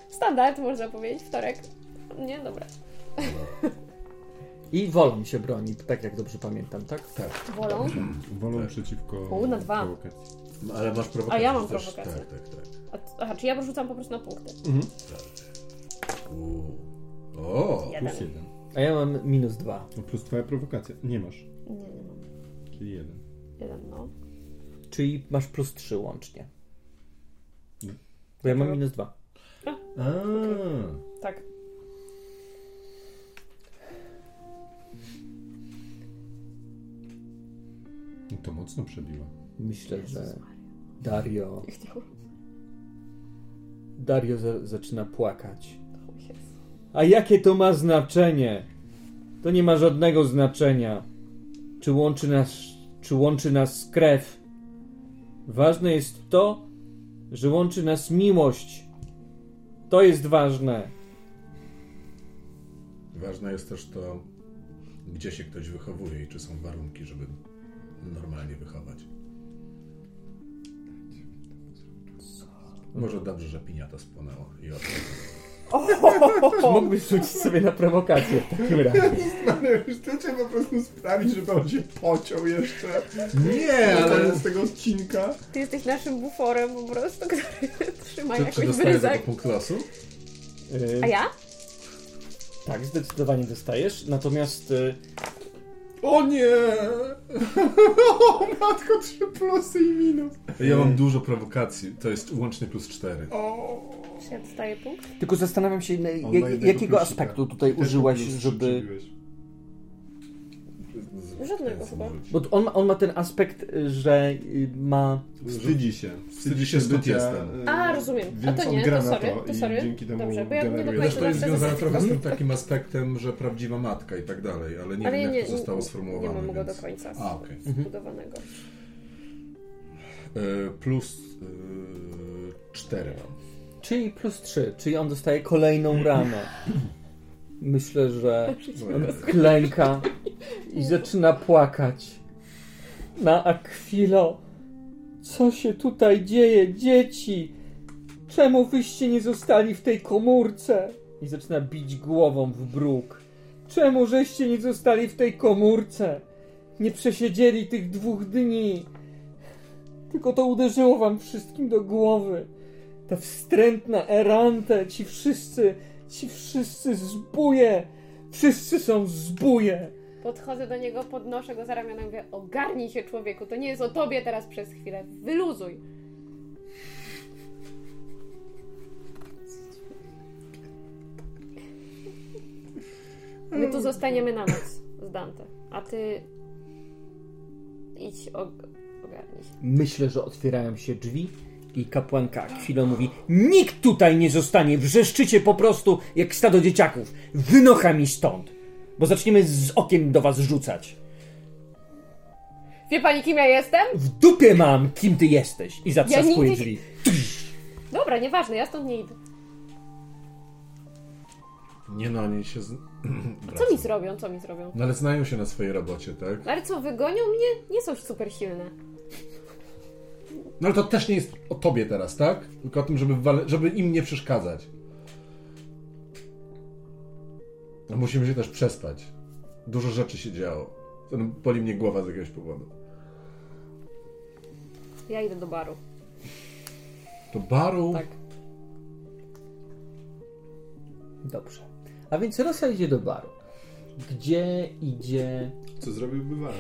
Standard, można powiedzieć, wtorek. Nie, dobra. I wolą się broni, tak jak dobrze pamiętam, tak? Tak. Wolą. Wolą Tak. przeciwko U, na dwa. prowokacji. No, Ale masz prowokację. A ja mam też. prowokację. Tak, tak, tak. A, aha, czy ja rzucam po prostu na punkty? Uuu. O! Jeden. Plus jeden. A ja mam minus dwa. No plus twoja prowokacja. Nie masz. Nie, nie mam. Czyli jeden. Jeden, no. Czyli masz plus trzy łącznie. Nie. Bo ja mam Dobra. minus dwa. A, Tak. no to mocno przebiła. Myślę, Jezus że. Dario, Dario za, zaczyna płakać. A jakie to ma znaczenie? To nie ma żadnego znaczenia. Czy łączy nas, czy łączy nas krew? Ważne jest to, że łączy nas miłość. To jest ważne. Ważne jest też to, gdzie się ktoś wychowuje i czy są warunki, żeby normalnie wychować. Może dobrze, że piniata spłonęła i o Mógłbyś rzucić sobie na prowokację w takim razie. Trzeba po prostu sprawić, żeby on się pociął jeszcze. Nie, ale... z tego odcinka. Ty jesteś naszym buforem po prostu, który trzyma Czy, czy jakoś dostaję za to bryzek. punkt losu? A ja? Tak, zdecydowanie dostajesz. Natomiast y, O nie! O matko, trzy plusy i minus. Ja mam dużo prowokacji, to jest łącznie plus 4. O. Czy ja dostaję punkt? tylko zastanawiam się, na- jakiego aspektu tutaj trzy żeby. przybiłeś. Żadnego chyba. Bo on ma, on ma ten aspekt, że y, ma. Wstydzi się. Wstydzi się, bycia, jestem. y, A, rozumiem. A Więc to on nie, gra to na sorry, to to i sorry. dzięki temu Dobrze, bo ja nie do końca to jest związane trochę z tym takim aspektem, że prawdziwa matka i tak dalej, ale nie Ale wiem ja jak nie, to zostało nie, sformułowane. nie mam go do więc... końca A, okej. zbudowanego. E, Plus 4 mam. Czyli plus 3, czyli on dostaje kolejną ranę. Myślę, że klęka i zaczyna płakać. Na Aquilo. Co się tutaj dzieje, dzieci? Czemu wyście nie zostali w tej komórce? I zaczyna bić głową w bruk. Czemu żeście nie zostali w tej komórce? Nie przesiedzieli tych dwóch dni. Tylko to uderzyło wam wszystkim do głowy. Ta wstrętna Erante, ci wszyscy, ci wszyscy zbóje. Wszyscy są zbóje. Podchodzę do niego, podnoszę go za ramiona i mówię ogarnij się człowieku, to nie jest o tobie teraz przez chwilę, wyluzuj. My tu zostaniemy na noc z Dante, a ty idź og- ogarnij się. Myślę, że otwierają się drzwi i kapłanka chwilą mówi Nikt tutaj nie zostanie, wrzeszczycie po prostu jak stado dzieciaków. Wynocha mi stąd, bo zaczniemy z okiem do was rzucać. Wie pani kim ja jestem? W dupie mam, kim ty jesteś. I zatrzaskuje nigdy- drzwi. Dobra, nieważne, ja stąd nie idę. Nie no, oni się... Z... A co mi zrobią? Co mi zrobią? No ale znają się na swojej robocie, tak? Ale co, wygonią mnie? Nie są super silne. No ale to też nie jest o tobie teraz, tak? Tylko o tym, żeby, wale... żeby im nie przeszkadzać. Musimy się też przespać. Dużo rzeczy się działo. Boli mnie głowa z jakiegoś powodu. Ja idę do baru. Do baru? Tak. Dobrze. A więc Rosa idzie do baru. Gdzie idzie... Co zrobiłby Wal?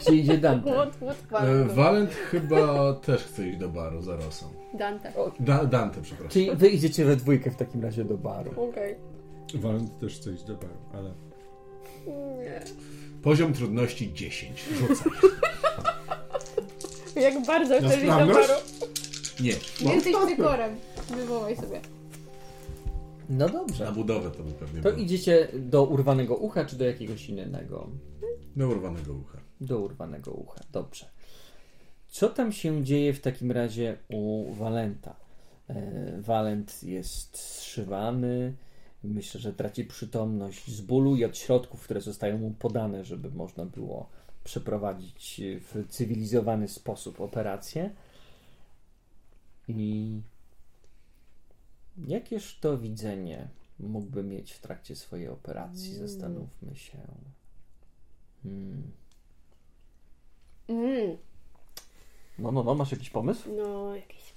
Gdzie idzie Dante? What, what E, baru? Valent chyba też chce iść do baru za Rosą. Dante. Da Dante, przepraszam. Czyli wy idziecie we dwójkę w takim razie do baru. Okej. Walent też chce iść do baru, ale... Nie. Poziom trudności 10. Rzucaj. Jak bardzo chcesz iść do baru. Nie. Nie jesteś cykorem. Wywołaj sobie. No Na dobrze. budowę to by pewnie To było. idziecie do urwanego ucha, czy do jakiegoś innego? Do urwanego ucha. Do urwanego ucha. Dobrze. Co tam się dzieje w takim razie u Walenta? E, Walent jest zszywany. Myślę, że traci przytomność z bólu i od środków, które zostają mu podane, żeby można było przeprowadzić w cywilizowany sposób operację. I jakież to widzenie mógłby mieć w trakcie swojej operacji? Zastanówmy się. Hmm. Mm. No, no, no, masz jakiś pomysł? No, jakiś...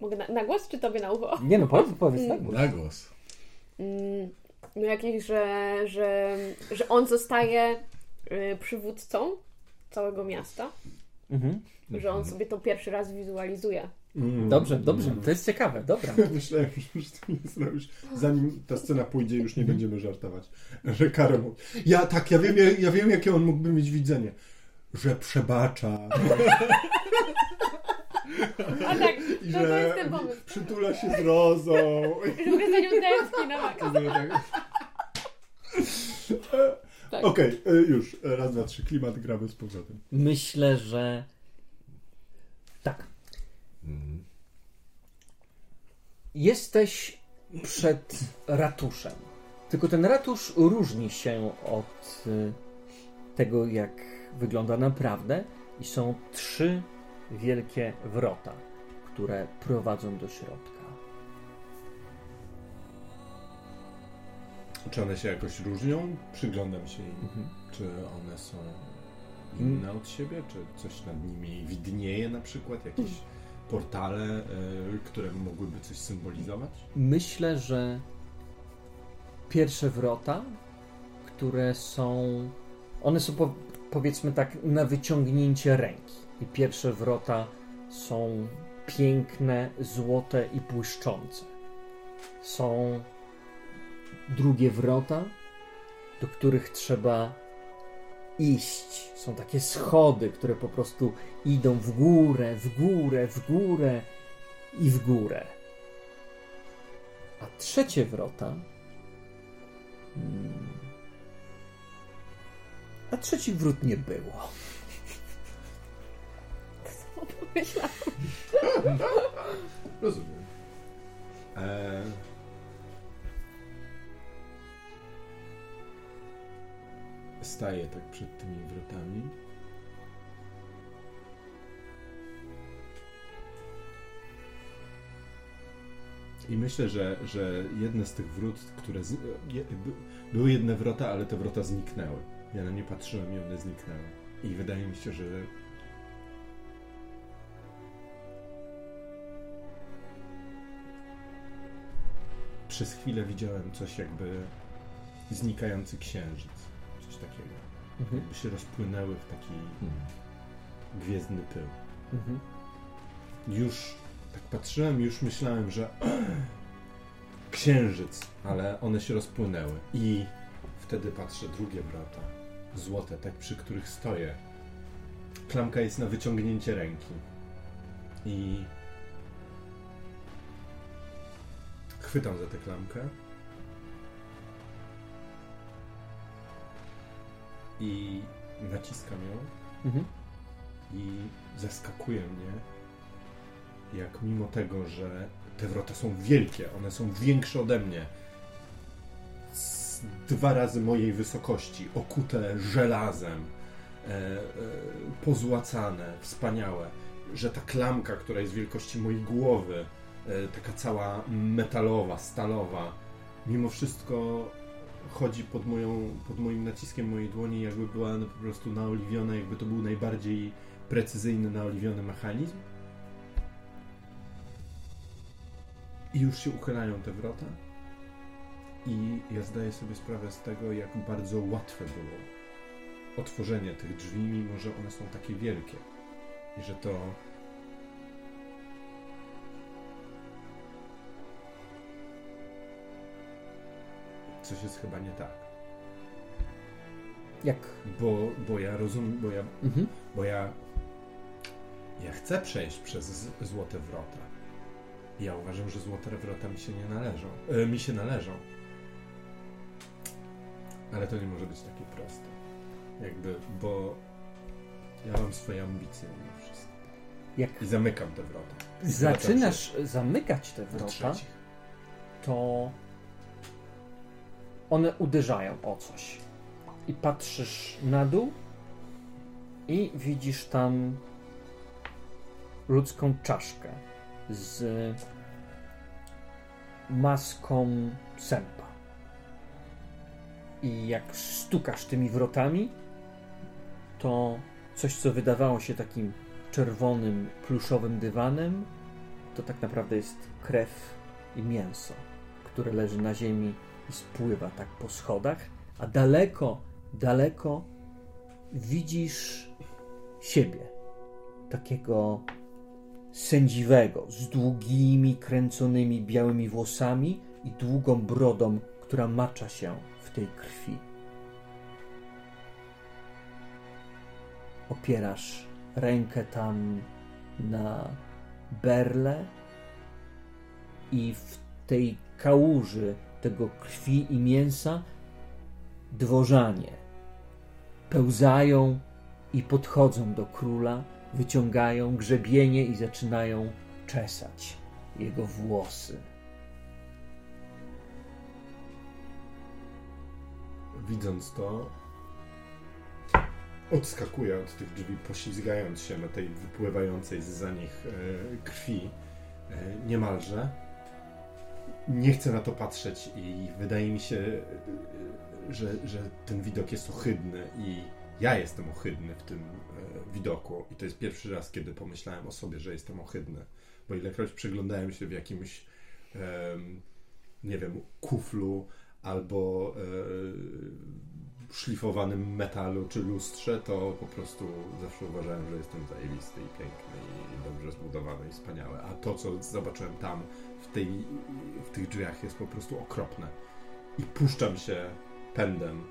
Mogę na, na głos czy tobie na ucho? Nie no, powiedz, powiedz tak. Bo... Na głos. Mm, no jakieś, że, że, że on zostaje y, przywódcą całego miasta. Mhm. Że on sobie to pierwszy raz wizualizuje. Mm. Dobrze, dobrze, to jest ciekawe, dobra. Myślałem, że to nie zrobisz. Zanim ta scena pójdzie, już nie będziemy żartować. Że Karol ja tak, ja wiem, ja, ja wiem, jakie on mógłby mieć widzenie. Że przebacza, A tak, to że jest ten pomysł. przytula się z rozą. Że za nią tęskni na maksa. Tak. Okej, e, już. Raz, dwa, trzy. Klimat gramy z powrotem. Myślę, że tak. Mhm. Jesteś przed ratuszem. Tylko ten ratusz różni się od y, tego, jak wygląda naprawdę. I są trzy wielkie wrota, które prowadzą do środka. Czy one się jakoś różnią? Przyglądam się im. Mhm. Czy one są inne od siebie? Czy coś nad nimi widnieje na przykład? Jakieś portale, e, które mogłyby coś symbolizować? Myślę, że pierwsze wrota, które są. One są po, powiedzmy tak na wyciągnięcie ręki. I pierwsze wrota są piękne, złote i błyszczące. Są drugie wrota, do których trzeba iść. Są takie schody, które po prostu idą w górę, w górę, w górę i w górę. A trzecie wrota. Hmm, a trzecich wrót nie było. Myślałam. Rozumiem. E... Staję tak przed tymi wrotami. I myślę, że, że jedne z tych wrót, które. Z... Były jedne wrota, ale te wrota zniknęły. Ja na nie patrzyłem i one zniknęły. I wydaje mi się, że przez chwilę widziałem coś jakby znikający księżyc. Coś takiego. Mhm. Jakby się rozpłynęły w taki gwiezdny pył. Mhm. Już tak patrzyłem, już myślałem, że księżyc, ale one się rozpłynęły. I wtedy patrzę drugie wrota, złote, tak przy których stoję. Klamka jest na wyciągnięcie ręki. I chwytam za tę klamkę. I naciskam ją Mhm. i zaskakuje mnie, jak mimo tego, że te wrota są wielkie, one są większe ode mnie, dwa razy mojej wysokości, okute żelazem, e, e, pozłacane, wspaniałe, że ta klamka, która jest wielkości mojej głowy, taka cała metalowa, stalowa, mimo wszystko chodzi pod, moją, pod moim naciskiem mojej dłoni, jakby była po prostu naoliwiona, jakby to był najbardziej precyzyjny, naoliwiony mechanizm. I już się uchylają te wrota. I ja zdaję sobie sprawę z tego, jak bardzo łatwe było otworzenie tych drzwi, mimo że one są takie wielkie. I że to coś jest chyba nie tak. Jak? Bo, bo ja rozumiem, bo ja, Mhm. bo ja ja chcę przejść przez złote wrota. Ja uważam, że złote wrota mi się nie należą. E, mi się należą. Ale to nie może być takie proste. Jakby, bo ja mam swoje ambicje mimo wszystko. Jak I zamykam te wrota. Zaczynasz zamykać te wrota, to one uderzają o coś. I patrzysz na dół i widzisz tam ludzką czaszkę z maską sępa. I jak stukasz tymi wrotami, to coś, co wydawało się takim czerwonym, pluszowym dywanem, to tak naprawdę jest krew i mięso, które leży na ziemi i spływa tak po schodach, a daleko, daleko widzisz siebie, takiego sędziwego, z długimi, kręconymi białymi włosami i długą brodą, która macza się w tej krwi. Opierasz rękę tam na berle i w tej kałuży tego krwi i mięsa dworzanie pełzają i podchodzą do króla, wyciągają grzebienie i zaczynają czesać jego włosy. Widząc to, odskakuję od tych drzwi, poślizgając się na tej wypływającej za nich e, krwi e, niemalże. Nie chcę na to patrzeć i wydaje mi się, e, że, że ten widok jest ohydny i ja jestem ohydny w tym e, widoku. I to jest pierwszy raz, kiedy pomyślałem o sobie, że jestem ohydny. Bo ilekroć przyglądałem się w jakimś, em, nie wiem, kuflu albo e, szlifowanym metalu czy lustrze, to po prostu zawsze uważałem, że jestem zajebisty i piękny i dobrze zbudowany i wspaniały. A to, co zobaczyłem tam w, tej, w tych drzwiach jest po prostu okropne. I puszczam się pędem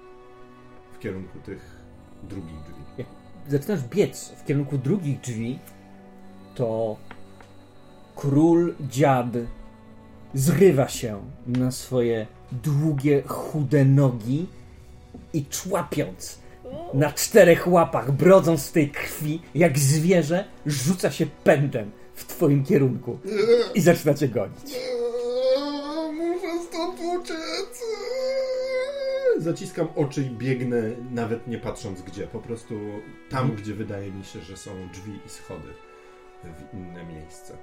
w kierunku tych drugich drzwi. zaczynasz biec w kierunku drugich drzwi, to król dziad zrywa się na swoje długie, chude nogi i człapiąc na czterech łapach, brodząc w tej krwi, jak zwierzę, rzuca się pędem w twoim kierunku i zaczyna cię gonić. Muszę stąd uciec! Zaciskam oczy i biegnę, nawet nie patrząc gdzie. Po prostu tam, gdzie wydaje mi się, że są drzwi i schody w inne miejsce.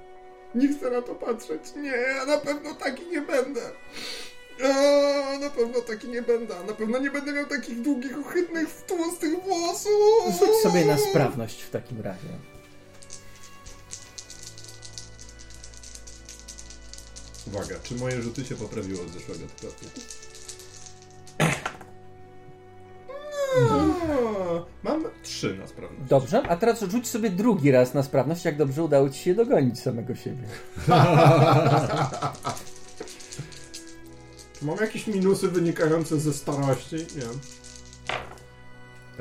Nie chcę na to patrzeć. Nie, ja na pewno taki nie będę. A, na pewno taki nie będę. Na pewno nie będę miał takich długich, ohydnych, tłustych włosów. Rzuć sobie na sprawność w takim razie. Uwaga, czy moje rzuty się poprawiły od zeszłego tygodnia? No, Mam trzy na sprawność. Dobrze, a teraz rzuć sobie drugi raz na sprawność, jak dobrze udało ci się dogonić samego siebie. Czy mam jakieś minusy wynikające ze starości? Nie.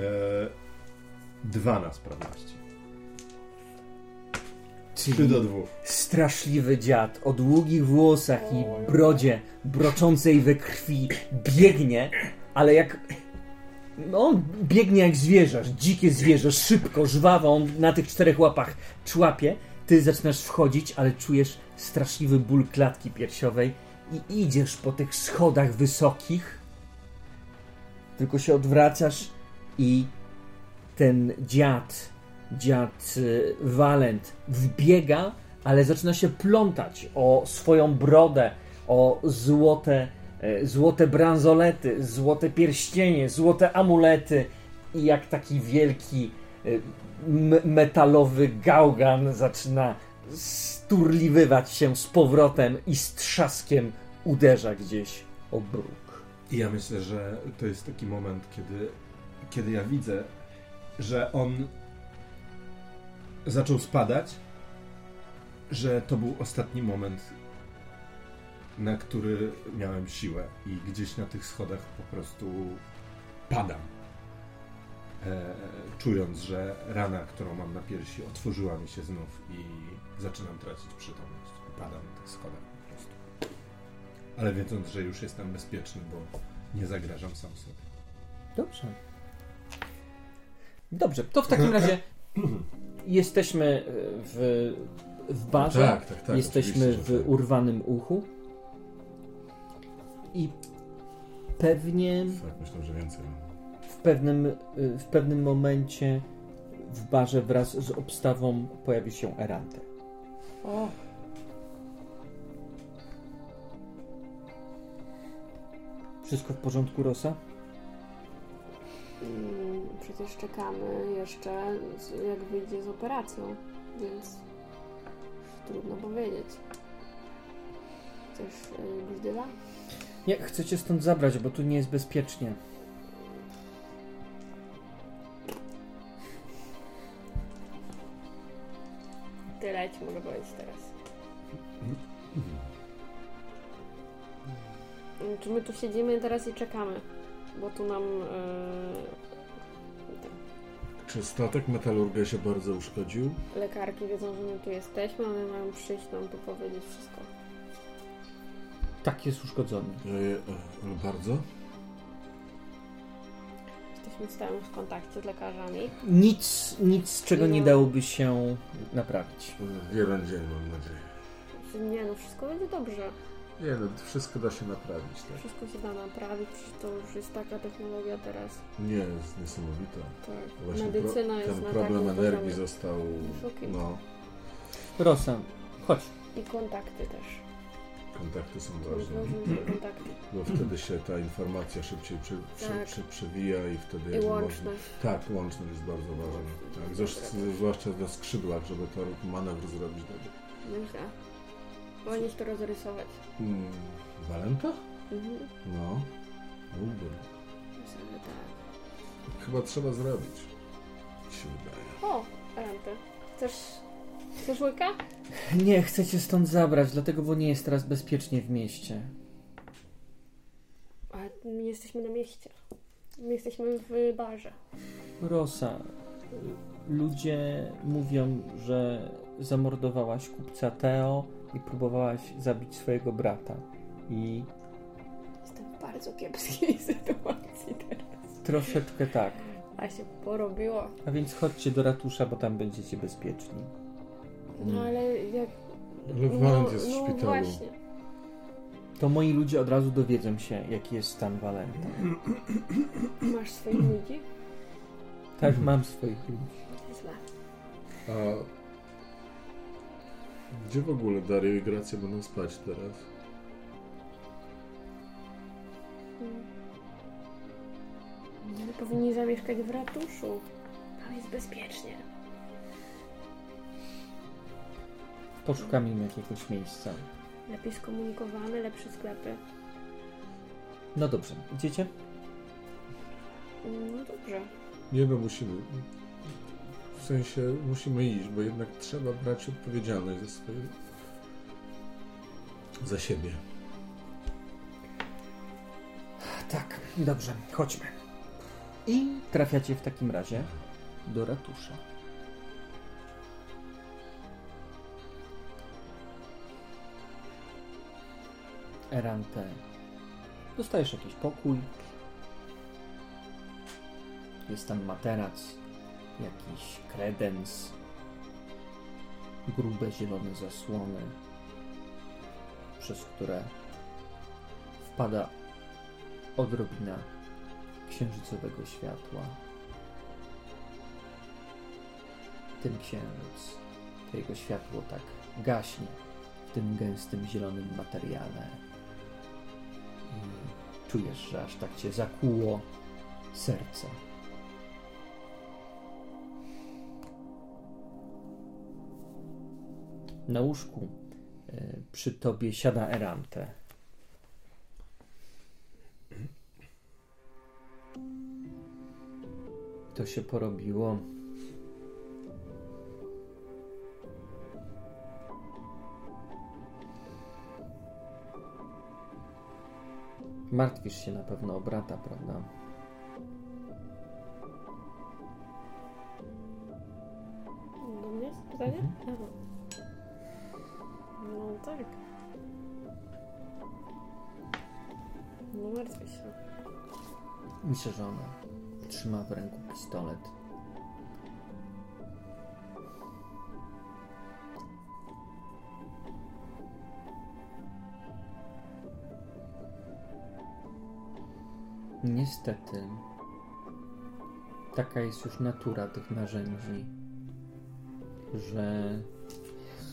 Eee, dwa na sprawności. Czyli do dwóch. straszliwy dziad o długich włosach i brodzie broczącej we krwi biegnie, ale jak. No, on biegnie jak zwierzę, dzikie zwierzę, szybko, żwawo, on na tych czterech łapach człapie. Ty zaczynasz wchodzić, ale czujesz straszliwy ból klatki piersiowej i idziesz po tych schodach wysokich tylko się odwracasz i ten dziad, dziad y, Walent wbiega, ale zaczyna się plątać o swoją brodę, o złote, e, złote bransolety, złote pierścienie, złote amulety i jak taki wielki e, metalowy gałgan zaczyna sturliwywać się z powrotem i z trzaskiem uderza gdzieś o bruk. I ja myślę, że to jest taki moment, kiedy, kiedy ja widzę, że on zaczął spadać, że to był ostatni moment, na który miałem siłę i gdzieś na tych schodach po prostu padam. E, czując, że rana, którą mam na piersi, otworzyła mi się znów i zaczynam tracić przytomność. Padam na tych schodach po prostu. Ale wiedząc, że już jestem bezpieczny, bo nie zagrażam sam sobie. Dobrze. Dobrze, to w takim razie jesteśmy e, w, w barze. Tak, tak, tak. jesteśmy w tak. urwanym uchu. I pewnie Tak, myślę, że więcej. w pewnym, y, w pewnym momencie w barze wraz z obstawą pojawi się Erante. O, Wszystko w porządku, Rosa? Mm, przecież czekamy jeszcze, jak wyjdzie z operacją, więc trudno powiedzieć. Chcesz y, brzdyla? Nie, chcecie stąd zabrać, bo tu nie jest bezpiecznie. Tyle ci mogę powiedzieć teraz. Mm, Czy my tu siedzimy teraz i czekamy? Bo tu nam... Yy, Czy statek metalurga się bardzo uszkodził? lekarki wiedzą, że my tu jesteśmy, one mają przyjść nam tu powiedzieć wszystko. Tak jest uszkodzony. E, e, ale bardzo? Jesteśmy w stałym kontakcie z lekarzami. Nic, nic z czego nie No. dałoby się naprawić. Jeden dzień mam nadzieję. Nie no, wszystko będzie dobrze. Nie no, wszystko da się naprawić, tak? Wszystko się da naprawić, to już jest taka technologia teraz. Nie, jest niesamowita. Tak. Właśnie Medycyna pro, jest ten na problem energii poziomie. został, Wysokim. no, Rosa, chodź. I kontakty też. kontakty są ważne. kontakty. Bo wtedy się ta informacja szybciej przy, przy, Tak. przy, przewija i wtedy I łączność. Można, tak, łączność jest bardzo ważna. Tak, zwłasz- zwłaszcza na skrzydłach, żeby to manewr zrobić dobry. Myślę. Powinieneś to rozrysować. Hmm, Walenta? Mhm. No. Mógłbym. Myślę, tak. Chyba trzeba zrobić. Mi się wydaje. O, Arante. Chcesz... Chcesz łyka? Nie, chcę cię stąd zabrać, dlatego, bo nie jest teraz bezpiecznie w mieście. Ale my nie jesteśmy na mieście. My jesteśmy w barze. Rosa, ludzie mówią, że zamordowałaś kupca Teo i próbowałaś zabić swojego brata. I Jestem w bardzo kiepskiej sytuacji teraz. troszeczkę tak. A się porobiło. A więc chodźcie do ratusza, bo tam będziecie bezpieczni. No ale jak... Ale Walent jest w no szpitalu. właśnie. To moi ludzie od razu dowiedzą się, jaki jest stan Walenta. Masz swoich ludzi? Tak, mam swoich ludzi. A gdzie w ogóle Dario i Gracja będą spać teraz? My powinni zamieszkać w ratuszu. Tam jest bezpiecznie. Poszukamy im jakiegoś miejsca. Lepiej skomunikowane, lepsze sklepy. No dobrze, idziecie? No dobrze. Nie no, musimy. Sensie musimy iść, bo jednak trzeba brać odpowiedzialność za swoje. za siebie. Tak, dobrze, chodźmy. I trafiacie w takim razie do ratusza. Erante. Dostajesz jakiś pokój. Jest tam materac, jakiś kredens, grube zielone zasłony, przez które wpada odrobina księżycowego światła. Ten księżyc, to jego światło tak gaśnie w tym gęstym zielonym materiale. Czujesz, że aż tak cię zakłuło serce. Na łóżku e, przy tobie siada Erante. To się porobiło. Martwisz się na pewno o brata, prawda? Do mnie jest pytanie? Aha. Tak. No martwię się. Myślę, że ona trzyma w ręku pistolet. Niestety, taka jest już natura tych narzędzi, że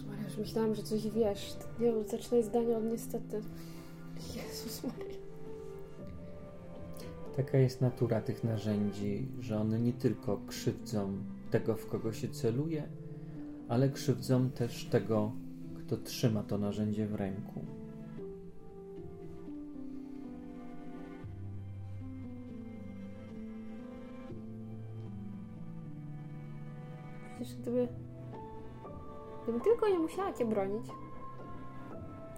Maria, już myślałam, że coś wiesz. Nie wiem, zacznę zdanie od niestety. Jezus Maria. Taka jest natura tych narzędzi, że one nie tylko krzywdzą tego, w kogo się celuje, ale krzywdzą też tego, kto trzyma to narzędzie w ręku. Przecież gdyby... Gdybym tylko nie musiała cię bronić,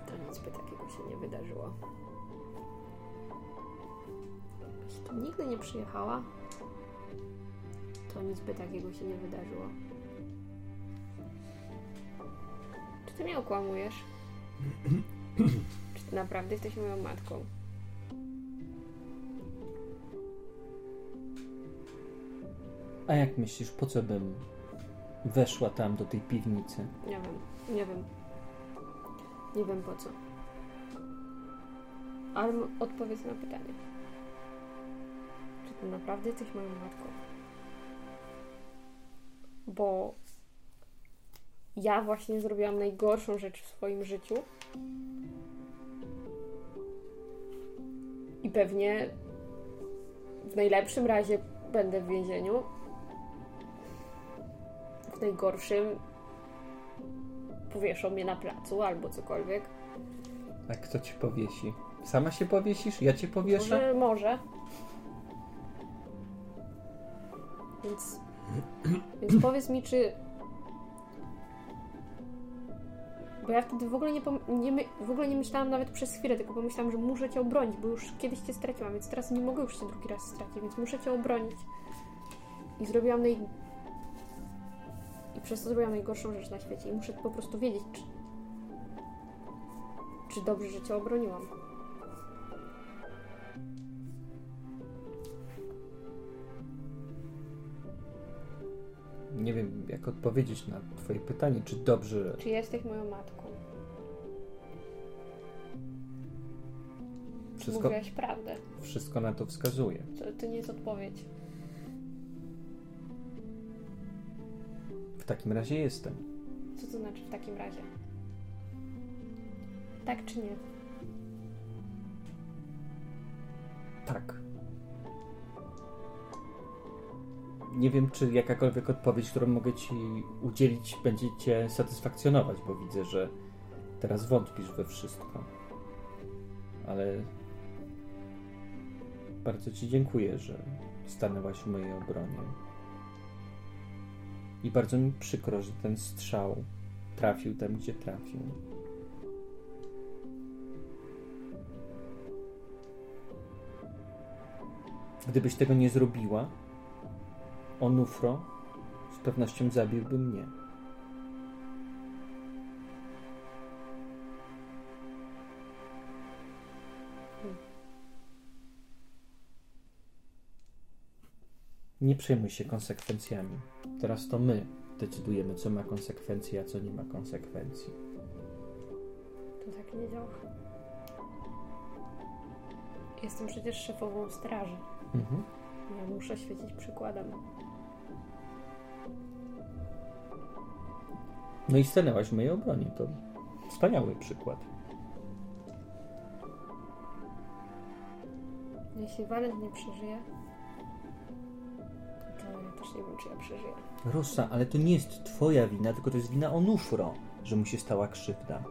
to nic by takiego się nie wydarzyło. Jeśli tu nigdy nie przyjechała, to nic by takiego się nie wydarzyło. Czy ty mnie okłamujesz? Czy ty naprawdę jesteś moją matką? A jak myślisz, po co bym weszła tam do tej piwnicy? Nie wiem, nie wiem. Nie wiem po co. Ale odpowiedz na pytanie. Czy ty naprawdę jesteś moją matką? Bo ja właśnie zrobiłam najgorszą rzecz w swoim życiu. I pewnie w najlepszym razie będę w więzieniu. W najgorszym powieszą mnie na placu albo cokolwiek. A kto ci powiesi? Sama się powiesisz? Ja cię powieszę? Może, może. Więc, więc powiedz mi, czy. Bo ja wtedy w ogóle nie, nie, my- w ogóle nie myślałam nawet przez chwilę, tylko pomyślałam, że muszę cię obronić, bo już kiedyś cię straciłam, więc teraz nie mogę już cię drugi raz stracić, więc muszę cię obronić. I zrobiłam naj... I przez to zrobiłam najgorszą rzecz na świecie i muszę po prostu wiedzieć, czy... Czy dobrze, że cię obroniłam. Nie wiem, jak odpowiedzieć na twoje pytanie, czy dobrze... Czy jesteś moją matką? Wszystko, mówiłaś prawdę? wszystko na to wskazuje. To, to nie jest odpowiedź. Takim razie jestem. Co to znaczy w takim razie? Tak czy nie? Tak. Nie wiem, czy jakakolwiek odpowiedź, którą mogę ci udzielić, będzie cię satysfakcjonować, bo widzę, że teraz wątpisz we wszystko. Ale bardzo ci dziękuję, że stanęłaś w mojej obronie. I bardzo mi przykro, że ten strzał trafił tam, gdzie trafił. Gdybyś tego nie zrobiła, Onufro z pewnością zabiłby mnie. Nie przejmuj się konsekwencjami. Teraz to my decydujemy, co ma konsekwencje, a co nie ma konsekwencji. To tak nie działa. Jestem przecież szefową straży. Mhm. Ja muszę świecić przykładem. No i stanęłaś w mojej obronie. To wspaniały przykład. Jeśli Walent nie przeżyje, wiem, czy ja przeżyję. Rosa, ale to nie jest twoja wina, tylko to jest wina Onufro, że mu się stała krzywda.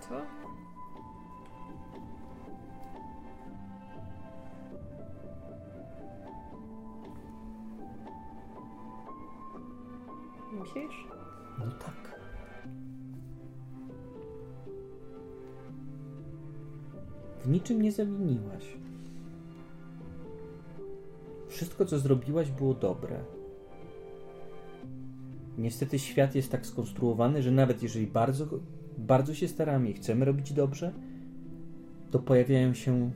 Co? Myślisz? No tak. W niczym nie zawiniłaś. Wszystko, co zrobiłaś, było dobre. Niestety świat jest tak skonstruowany, że nawet jeżeli bardzo, bardzo się staramy i chcemy robić dobrze, to pojawiają się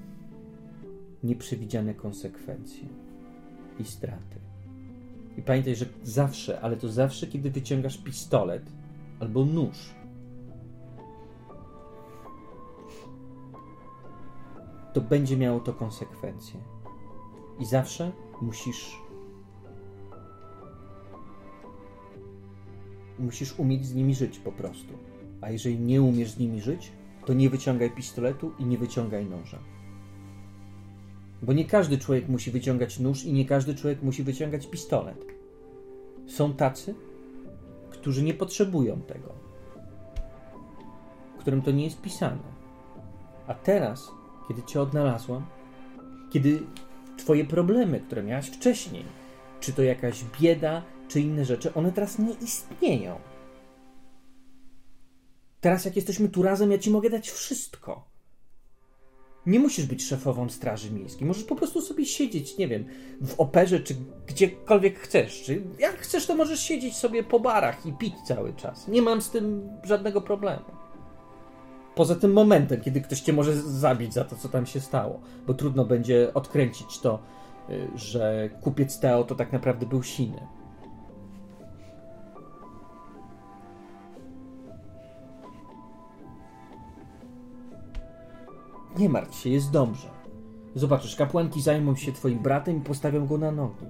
nieprzewidziane konsekwencje i straty. I pamiętaj, że zawsze, ale to zawsze, kiedy wyciągasz pistolet albo nóż, to będzie miało to konsekwencje. I zawsze musisz. Musisz umieć z nimi żyć po prostu. A jeżeli nie umiesz z nimi żyć, to nie wyciągaj pistoletu i nie wyciągaj noża. Bo nie każdy człowiek musi wyciągać nóż i nie każdy człowiek musi wyciągać pistolet. Są tacy, którzy nie potrzebują tego, którym to nie jest pisane. A teraz, kiedy Cię odnalazłam, kiedy Twoje problemy, które miałaś wcześniej, czy to jakaś bieda, czy inne rzeczy, one teraz nie istnieją. Teraz, jak jesteśmy tu razem, ja Ci mogę dać wszystko. Nie musisz być szefową Straży Miejskiej. Możesz po prostu sobie siedzieć, nie wiem, w operze, czy gdziekolwiek chcesz. Czy jak chcesz, to możesz siedzieć sobie po barach i pić cały czas. Nie mam z tym żadnego problemu. Poza tym momentem, kiedy ktoś cię może zabić za to, co tam się stało, bo trudno będzie odkręcić to, y, że kupiec Teo to tak naprawdę był Siny. Nie martw się, jest dobrze. Zobaczysz, kapłanki zajmą się twoim bratem i postawią go na nogi.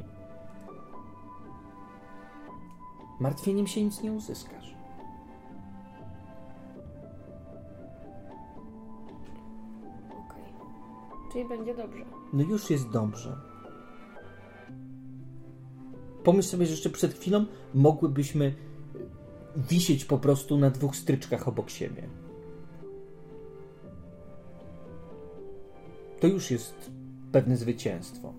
Martwieniem się nic nie uzyskasz. Czyli będzie dobrze. No już jest dobrze. Pomyśl sobie, że jeszcze przed chwilą mogłybyśmy wisieć po prostu na dwóch stryczkach obok siebie. To już jest pewne zwycięstwo.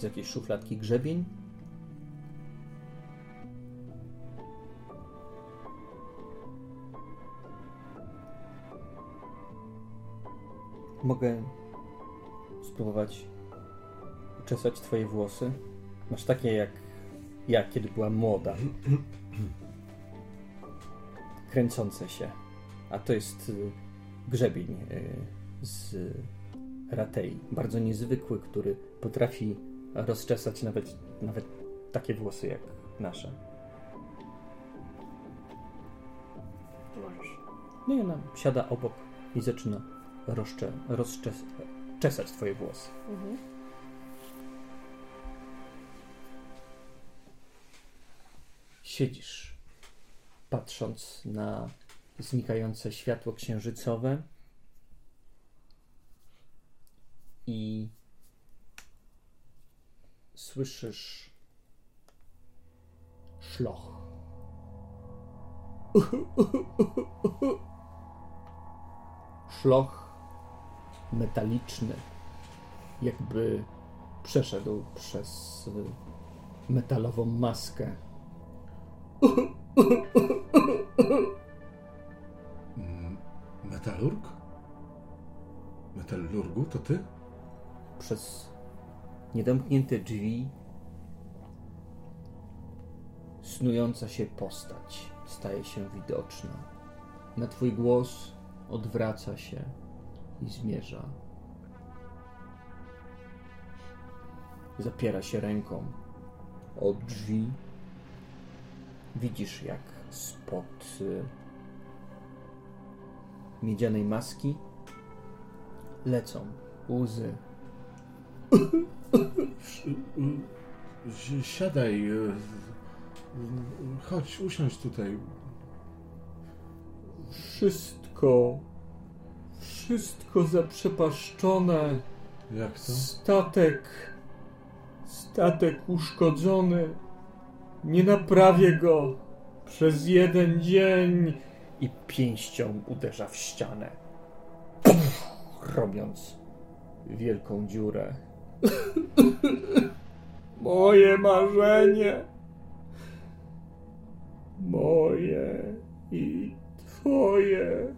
Z jakiejś szufladki grzebień. Mogę spróbować uczesać twoje włosy. Masz takie jak ja, kiedy była młoda. Kręcące się. A to jest y, grzebień y, z Ratei. Bardzo niezwykły, który potrafi rozczesać nawet, nawet takie włosy jak nasze. No i ona siada obok i zaczyna rozcze, rozczesać twoje włosy. Mhm. Siedzisz, patrząc na znikające światło księżycowe i słyszysz szloch. Szloch metaliczny, jakby przeszedł przez metalową maskę. Metalurg? Metalurgu, to ty? przez niedomknięte drzwi snująca się postać staje się widoczna. Na twój głos odwraca się i zmierza. Zapiera się ręką od drzwi. Widzisz, jak spod y, miedzianej maski lecą łzy. Si- Siadaj. e, Chodź, usiądź tutaj. Wszystko, wszystko zaprzepaszczone. Jak to? Statek, statek uszkodzony. Nie naprawię go przez jeden dzień. I pięścią uderza w ścianę, robiąc wielką dziurę. Moje marzenie. Moje i twoje.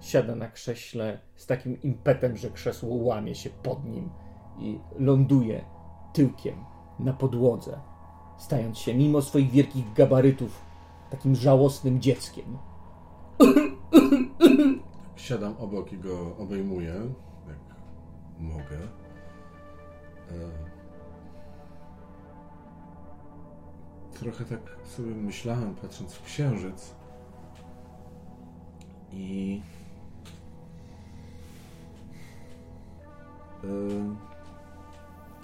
Siada na krześle z takim impetem, że krzesło łamie się pod nim i ląduje tyłkiem na podłodze, stając się mimo swoich wielkich gabarytów takim żałosnym dzieckiem. Siadam obok i go obejmuję, jak mogę. E, Trochę tak sobie myślałem, patrząc w księżyc. I. E,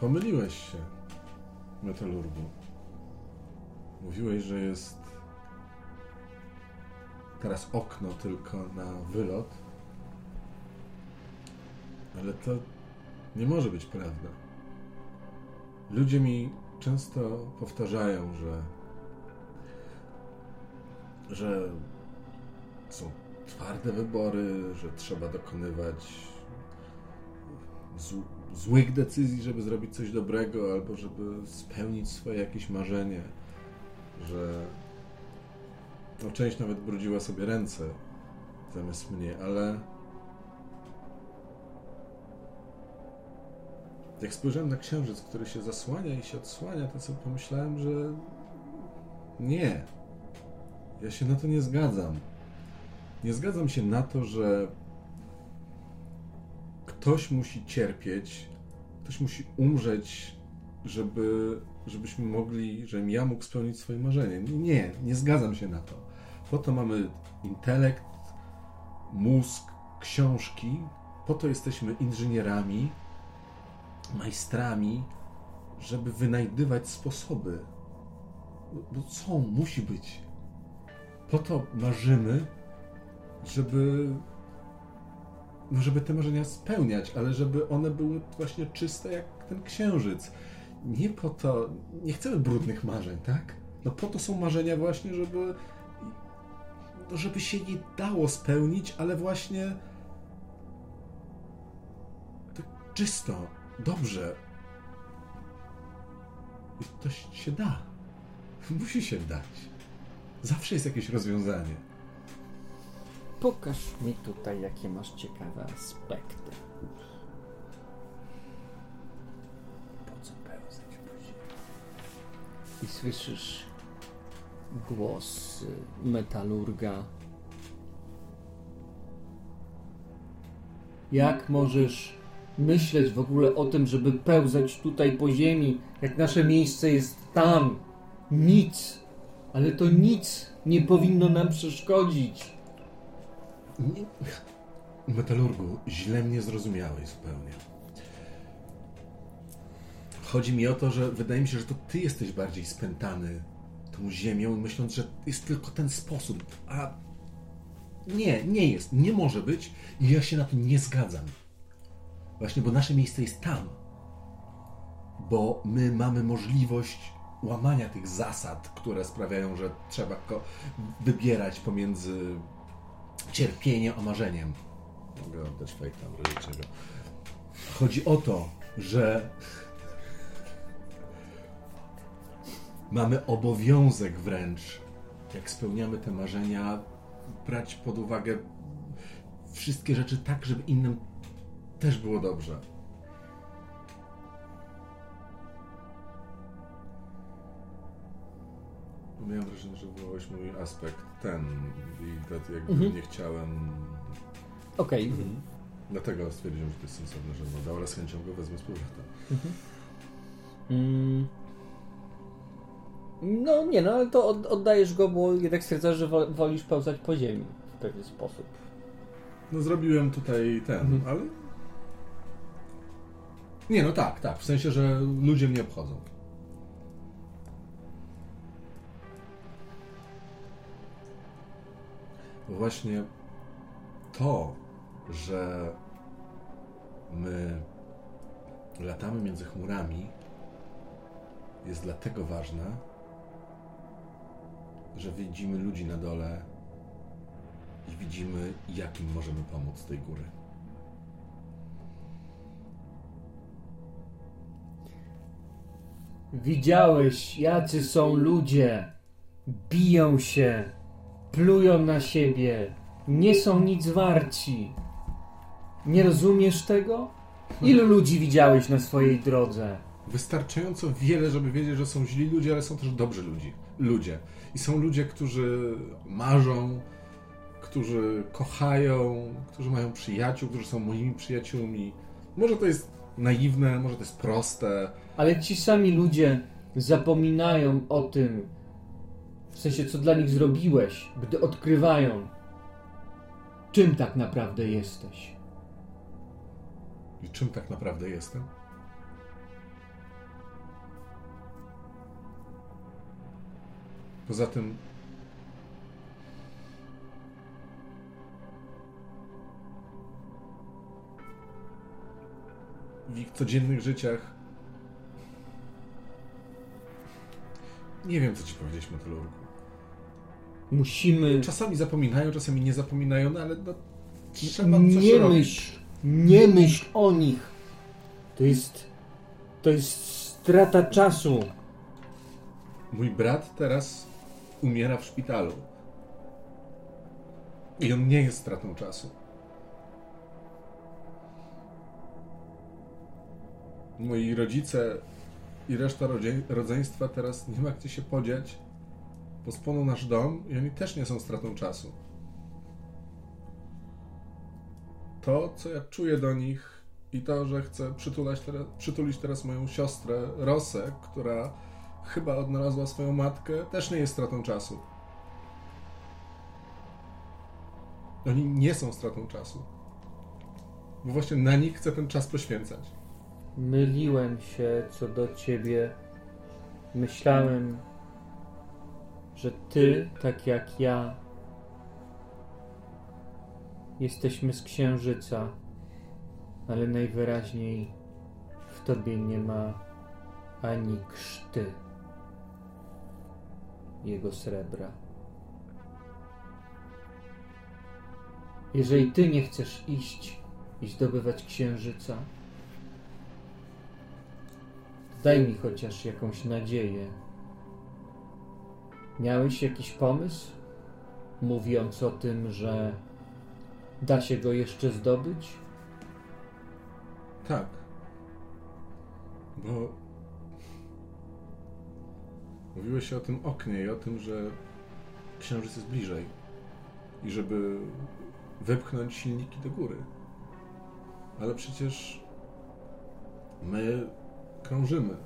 Pomyliłeś się, metalurgu. Mówiłeś, że jest teraz okno tylko na wylot. Ale to nie może być prawda. Ludzie mi często powtarzają, że że są twarde wybory, że trzeba dokonywać zł- złych decyzji, żeby zrobić coś dobrego, albo żeby spełnić swoje jakieś marzenie, że no, część nawet brudziła sobie ręce zamiast mnie, ale jak spojrzałem na księżyc, który się zasłania i się odsłania, to sobie pomyślałem, że nie. Ja się na to nie zgadzam. Nie zgadzam się na to, że ktoś musi cierpieć, ktoś musi umrzeć, żeby, żebyśmy mogli, żebym ja mógł spełnić swoje marzenie. Nie, nie zgadzam się na to. Po to mamy intelekt, mózg, książki, po to jesteśmy inżynierami, majstrami, żeby wynajdywać sposoby. Bo- są, musi być. Po to marzymy, żeby, no żeby te marzenia spełniać, ale żeby one były właśnie czyste jak ten księżyc. Nie po to, nie chcemy brudnych marzeń, tak? No po to są marzenia właśnie, żeby no żeby się nie dało spełnić, ale właśnie tak czysto, dobrze. I to się da. Musi się dać. Zawsze jest jakieś rozwiązanie. Pokaż mi tutaj, jakie masz ciekawe aspekty. Po co pełzać ziemi? I słyszysz głos metalurga. Jak możesz myśleć w ogóle o tym, żeby pełzać tutaj po ziemi, jak nasze miejsce jest tam? Nic, ale to nic nie powinno nam przeszkodzić. Nie, metalurgu, źle mnie zrozumiałeś zupełnie. Chodzi mi o to, że wydaje mi się, że to ty jesteś bardziej spętany tą ziemią, myśląc, że jest tylko ten sposób, a nie, nie jest, nie może być i ja się na to nie zgadzam. Właśnie, bo nasze miejsce jest tam. Bo my mamy możliwość łamania tych zasad, które sprawiają, że trzeba wybierać pomiędzy cierpieniem a marzeniem. Mogę oddać fejta, w razie czego. Chodzi o to, że mamy obowiązek wręcz, jak spełniamy te marzenia, brać pod uwagę wszystkie rzeczy tak, żeby innym też było dobrze. Miałem wrażenie, że wywołałeś mój aspekt ten i dlatego jakby Mhm. nie chciałem Okej, Dlatego stwierdziłem, że to jest sensowne, że woda, ale z chęcią go wezmę z powrotem. Mm. No nie, no ale to od, oddajesz go, bo jednak stwierdzasz, że wo- wolisz pełzać po ziemi w pewien sposób. No zrobiłem tutaj ten, Mhm. ale... Nie, no tak, tak. W sensie, że ludzie mnie obchodzą. Właśnie to, że my latamy między chmurami jest dlatego ważne, że widzimy ludzi na dole i widzimy, jak im możemy pomóc z tej góry. Widziałeś, jacy są ludzie. Biją się, plują na siebie, nie są nic warci. Nie rozumiesz tego? Ilu ludzi widziałeś na swojej drodze? Wystarczająco wiele, żeby wiedzieć, że są źli ludzie, ale są też dobrzy ludzi. Ludzie. I są ludzie, którzy marzą, którzy kochają, którzy mają przyjaciół, którzy są moimi przyjaciółmi. Może to jest naiwne, może to jest proste. Ale ci sami ludzie zapominają o tym, w sensie co dla nich zrobiłeś, gdy odkrywają, czym tak naprawdę jesteś. I czym tak naprawdę jestem? Poza tym. W ich codziennych życiach. Nie wiem, co ci powiedzieć, Metalurgu. Musimy. Czasami zapominają, czasami nie zapominają, no ale no, trzeba coś Nie robić. myśl, nie myśl o nich. To jest. To jest strata czasu. Mój brat teraz umiera w szpitalu. I on nie jest stratą czasu. Moi rodzice i reszta rodzeństwa teraz nie ma gdzie się podziać. Pospłoną nasz dom i oni też nie są stratą czasu. To, co ja czuję do nich i to, że chcę przytulać teraz, przytulić teraz moją siostrę Rosę, która chyba odnalazła swoją matkę, też nie jest stratą czasu. Oni nie są stratą czasu. Bo właśnie na nich chcę ten czas poświęcać. Myliłem się co do ciebie. Myślałem, że ty, tak jak ja, jesteśmy z księżyca, ale najwyraźniej w tobie nie ma ani krzty jego srebra. Jeżeli ty nie chcesz iść i zdobywać księżyca, Daj mi chociaż jakąś nadzieję. Miałeś jakiś pomysł? Mówiąc o tym, że da się go jeszcze zdobyć? Tak. Bo mówiłeś o tym oknie i o tym, że księżyc jest bliżej. I żeby wypchnąć silniki do góry. Ale przecież my krążymy.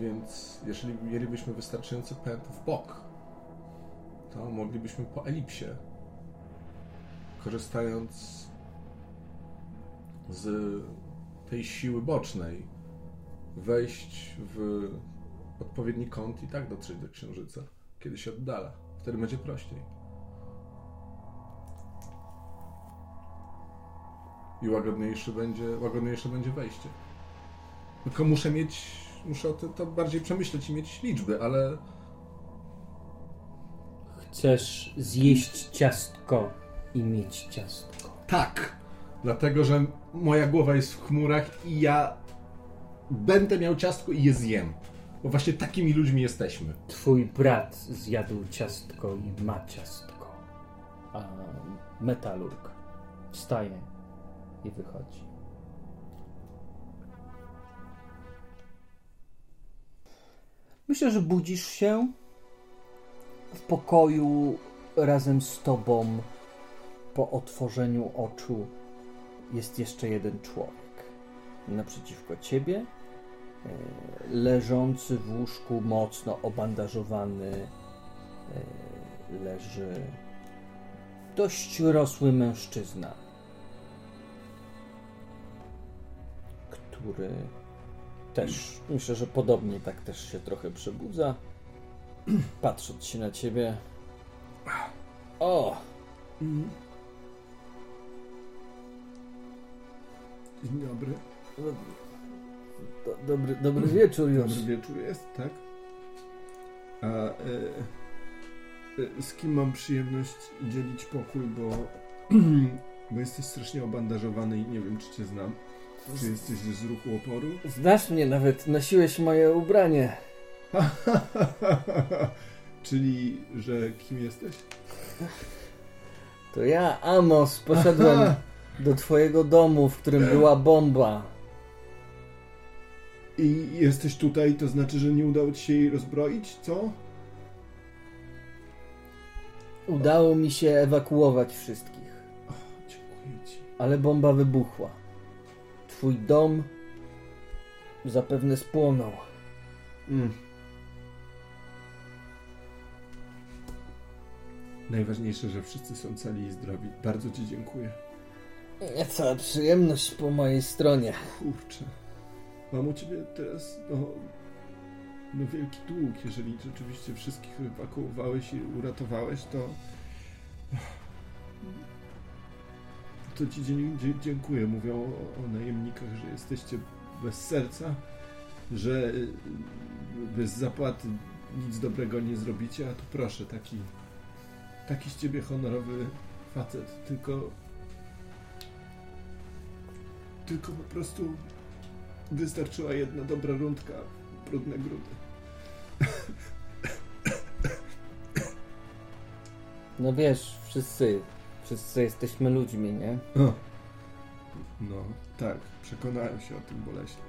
Więc jeżeli mielibyśmy wystarczający pęd w bok, to moglibyśmy po elipsie, korzystając z tej siły bocznej, wejść w odpowiedni kąt i tak dotrzeć do księżyca, kiedy się oddala. Wtedy będzie prościej. I łagodniejszy będzie, łagodniejsze będzie wejście. Tylko muszę mieć, muszę to, to bardziej przemyśleć i mieć liczby, ale Chcesz zjeść ciastko i mieć ciastko. tak. Dlatego, że moja głowa jest w chmurach i ja będę miał ciastko i je zjem. Bo właśnie takimi ludźmi jesteśmy. Twój brat zjadł ciastko i ma ciastko. A metalurg wstaje i wychodzi. Myślę, że budzisz się w pokoju razem z tobą. Po otworzeniu oczu jest jeszcze jeden człowiek. Naprzeciwko ciebie leżący w łóżku, mocno obandażowany, e, leży dość rosły mężczyzna, który też, myślę, że podobnie tak też się trochę przebudza, patrząc się na ciebie. O! Dzień dobry. Do, dobry, dobry wieczór już. Dobry wieczór jest, tak? A e, e, z kim mam przyjemność dzielić pokój, bo, bo jesteś strasznie obandażowany i nie wiem, czy cię znam. Czy jesteś z ruchu oporu? Znasz mnie nawet, nosiłeś moje ubranie. Czyli, że kim jesteś? To ja, Amos, poszedłem do twojego domu, w którym była bomba. I jesteś tutaj, to znaczy, że nie udało ci się jej rozbroić, co? Udało mi się ewakuować wszystkich, Dziękuję ci. ale bomba wybuchła. Twój dom zapewne spłonął. Mm. Najważniejsze, że wszyscy są cali i zdrowi. Bardzo ci dziękuję. Cała przyjemność po mojej stronie. Kurczę. Mam u ciebie teraz, no, no wielki dług. Jeżeli rzeczywiście wszystkich ewakuowałeś i uratowałeś, to... To ci dziękuję. Mówią o, o najemnikach, że jesteście bez serca, że y, bez zapłaty nic dobrego nie zrobicie, a tu proszę, taki, taki z ciebie honorowy facet. Tylko... Tylko po prostu Wystarczyła jedna dobra rundka, brudne grudy. No wiesz, wszyscy, wszyscy jesteśmy ludźmi, nie? No, tak, przekonałem się o tym boleśnie.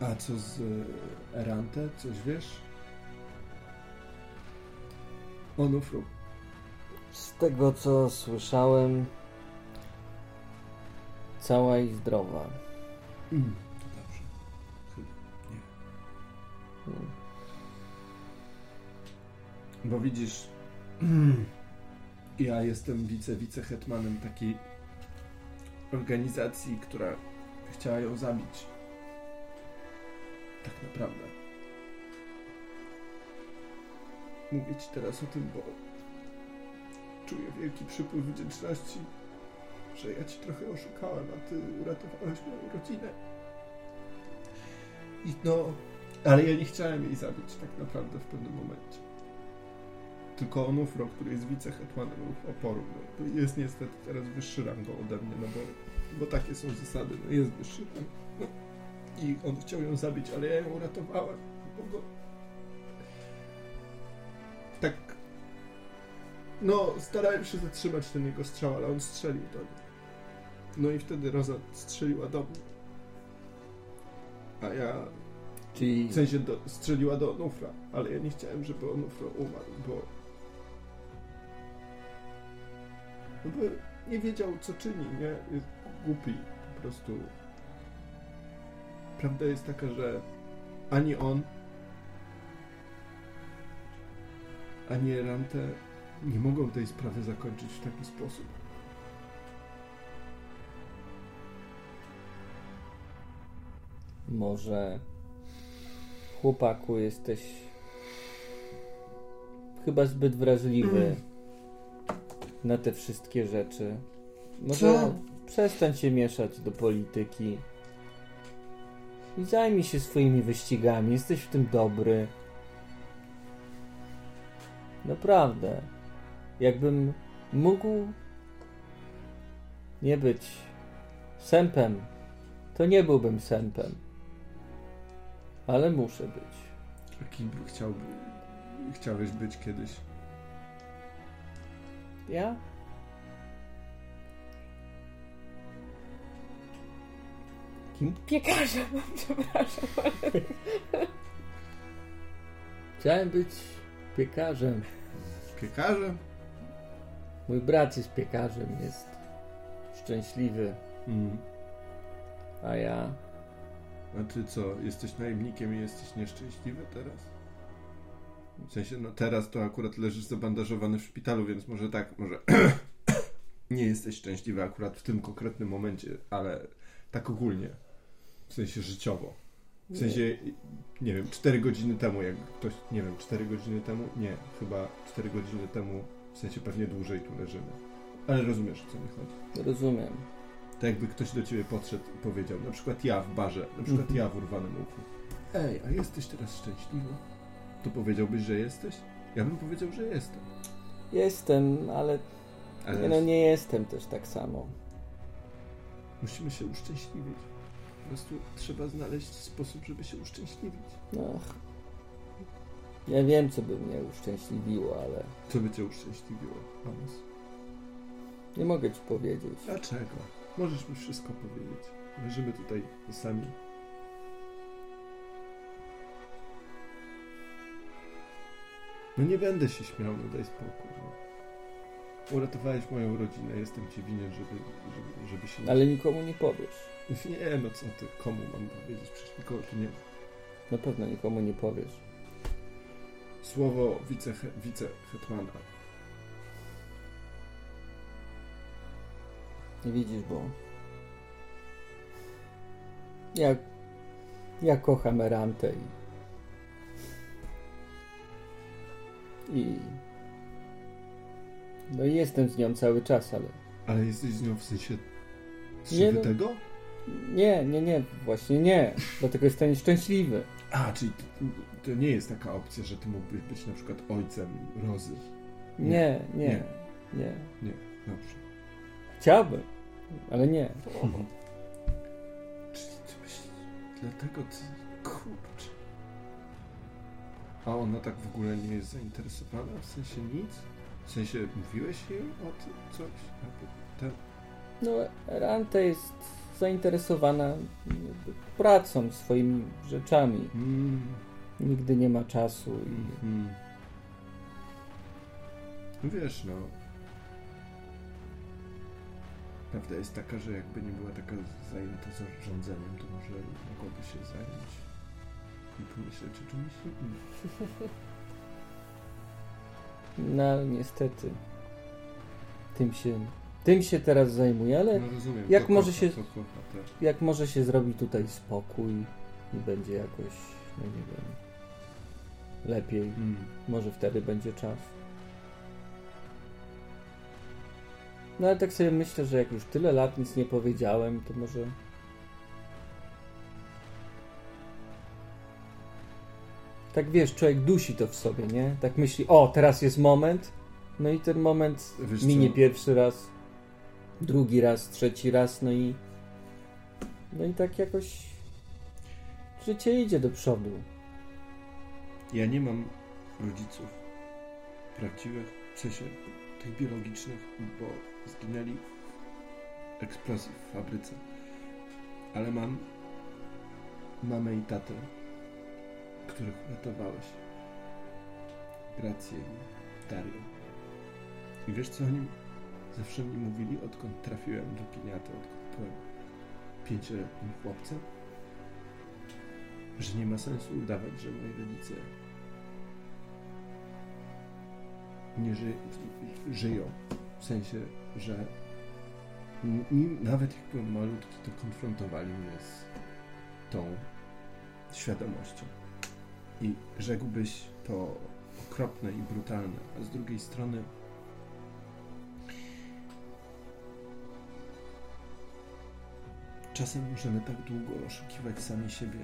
A co z e, Erante? Coś wiesz? Onufru. Z tego co słyszałem, cała i zdrowa. Mm, Bo widzisz, ja jestem wice, wicehetmanem takiej organizacji, która chciała ją zabić. Tak naprawdę. Mówię ci teraz o tym, bo czuję wielki przypływ wdzięczności, że ja ci trochę oszukałem, a ty uratowałeś moją rodzinę. I no, ale ja nie chciałem jej zabić tak naprawdę w pewnym momencie. Tylko Onufro, który jest wicehetmanem oporu, no, jest niestety teraz wyższy rangą ode mnie, no bo, bo takie są zasady, no jest wyższy rang. No. I on chciał ją zabić, ale ja ją uratowałem. Bo go... Tak... No, starałem się zatrzymać ten jego strzał, ale on strzelił do mnie. No i wtedy Roza strzeliła do mnie. A ja Czyli w sensie do, strzeliła do Onufra, ale ja nie chciałem, żeby Onufra umarł, bo... No bo nie wiedział, co czyni, nie? Jest głupi, po prostu. Prawda jest taka, że ani on, ani Rante nie mogą tej sprawy zakończyć w taki sposób. może chłopaku jesteś chyba zbyt wrażliwy na te wszystkie rzeczy. Może Co? przestań się mieszać do polityki i zajmij się swoimi wyścigami. Jesteś w tym dobry. Naprawdę. Jakbym mógł nie być sępem, to nie byłbym sępem. Ale muszę być. A kim chciałby, chciałeś być kiedyś? Ja? Kim? Piekarzem, przepraszam. Chciałem być piekarzem. Piekarzem? Mój brat jest piekarzem, jest szczęśliwy, Mm. a ja A ty co, jesteś najemnikiem i jesteś nieszczęśliwy teraz? W sensie, no teraz to akurat leżysz zabandażowany w szpitalu, więc może tak, może nie jesteś szczęśliwy akurat w tym konkretnym momencie, ale tak ogólnie. W sensie życiowo. W sensie, nie wiem, 4 godziny temu, jak ktoś, nie wiem, 4 godziny temu? Nie, chyba 4 godziny temu, w sensie pewnie dłużej tu leżymy. Ale rozumiesz, o co mi chodzi. rozumiem. Tak jakby ktoś do ciebie podszedł i powiedział, na przykład ja w barze, na przykład Mhm. ja w urwanym uchu. Ej, a jesteś teraz szczęśliwy? To powiedziałbyś, że jesteś? Ja bym powiedział, że jestem. Jestem, ale Ale nie, no nie jestem też tak samo. musimy się uszczęśliwić. Po prostu trzeba znaleźć sposób, żeby się uszczęśliwić. No, ja wiem, co by mnie uszczęśliwiło, ale Co by cię uszczęśliwiło, Amos? nie mogę ci powiedzieć. Dlaczego? Możesz mi wszystko powiedzieć. Leżymy tutaj sami. No nie będę się śmiał, no daj spokój. No. Uratowałeś moją rodzinę, jestem ci winien, żeby, żeby, żeby się... Ale nikomu nie powiesz. Nie, no co ty, komu mam powiedzieć? Przecież nikogo tu nie ma. Na pewno nikomu nie powiesz. Słowo wice, wice-hetmana. Nie widzisz, bo ja, ja kocham Erantę i, i no i jestem z nią cały czas, ale Ale jesteś z nią w sensie Nie, no. tego? nie, nie, nie, właśnie nie, dlatego jestem nieszczęśliwy. A, czyli to, nie jest taka opcja, że ty mógłbyś być na przykład ojcem Rozy. Nie, nie, Nie. nie. Nie, dobrze. Chciałbym, ale nie. Czyli ty. Dlatego ty... Kurczę. A ona tak w ogóle nie jest zainteresowana? W sensie nic? W sensie mówiłeś jej o tym coś? Albo te... No, Eranta jest zainteresowana pracą, swoimi rzeczami. Mm. Nigdy nie ma czasu i Mm. No Wiesz, no. Prawda jest taka, że jakby nie była taka zajęta zarządzeniem, to może mogłaby się zająć i pomyśleć o czymś innym. No niestety tym się, tym się teraz zajmuję, ale No rozumiem. jak to może kocha, się- To kocha, tak. jak może się zrobi tutaj spokój i będzie jakoś, no nie wiem, lepiej, Mm. może wtedy będzie czas. No ale tak sobie myślę, że jak już tyle lat nic nie powiedziałem, to może tak wiesz, człowiek dusi to w sobie, nie? Tak myśli, o, teraz jest moment, no i ten moment Wiesz minie co? pierwszy raz, drugi raz, trzeci raz, no i no i tak jakoś życie idzie do przodu. Ja nie mam rodziców prawdziwych, w sensie tych biologicznych, bo zginęli w eksplozji w fabryce. Ale mam mamę i tatę, których uratowałeś. Grację i Darię. I wiesz co oni zawsze mi mówili, odkąd trafiłem do Piniaty, odkąd byłem pięcioletnim chłopcem? Że nie ma sensu udawać, że moi rodzice nie ży żyją. W sensie, że nawet jak byłem malutki, to konfrontowali mnie z tą świadomością. I rzekłbyś to okropne i brutalne, a z drugiej strony czasem możemy tak długo oszukiwać sami siebie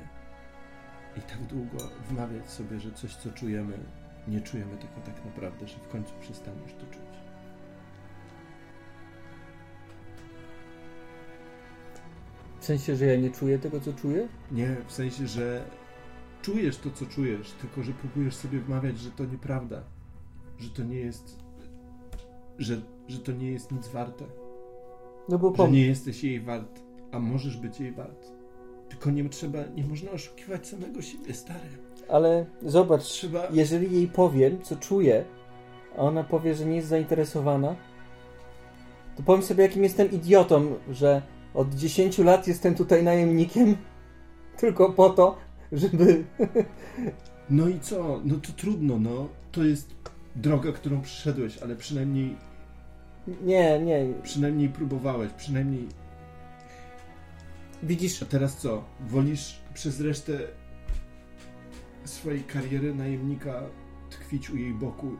i tak długo wmawiać sobie, że coś, co czujemy, nie czujemy tego tak naprawdę, że w końcu przestaniesz to czuć. W sensie, że ja nie czuję tego, co czuję? Nie, w sensie, że czujesz to, co czujesz, tylko że próbujesz sobie wmawiać, że to nieprawda, że to nie jest, że, że to nie jest nic warte, No bo że nie jesteś jej wart, a możesz być jej wart. Tylko nie trzeba, nie można oszukiwać samego siebie, stary. ale zobacz, Trzeba... jeżeli jej powiem, co czuję, a ona powie, że nie jest zainteresowana, to powiem sobie, jakim jestem idiotą, że od 10 lat jestem tutaj najemnikiem tylko po to, żeby... No i co? No to trudno, no. To jest droga, którą przyszedłeś, ale przynajmniej, Nie, nie. przynajmniej próbowałeś, przynajmniej... Widzisz, A teraz co? Wolisz przez resztę swojej kariery najemnika tkwić u jej boku?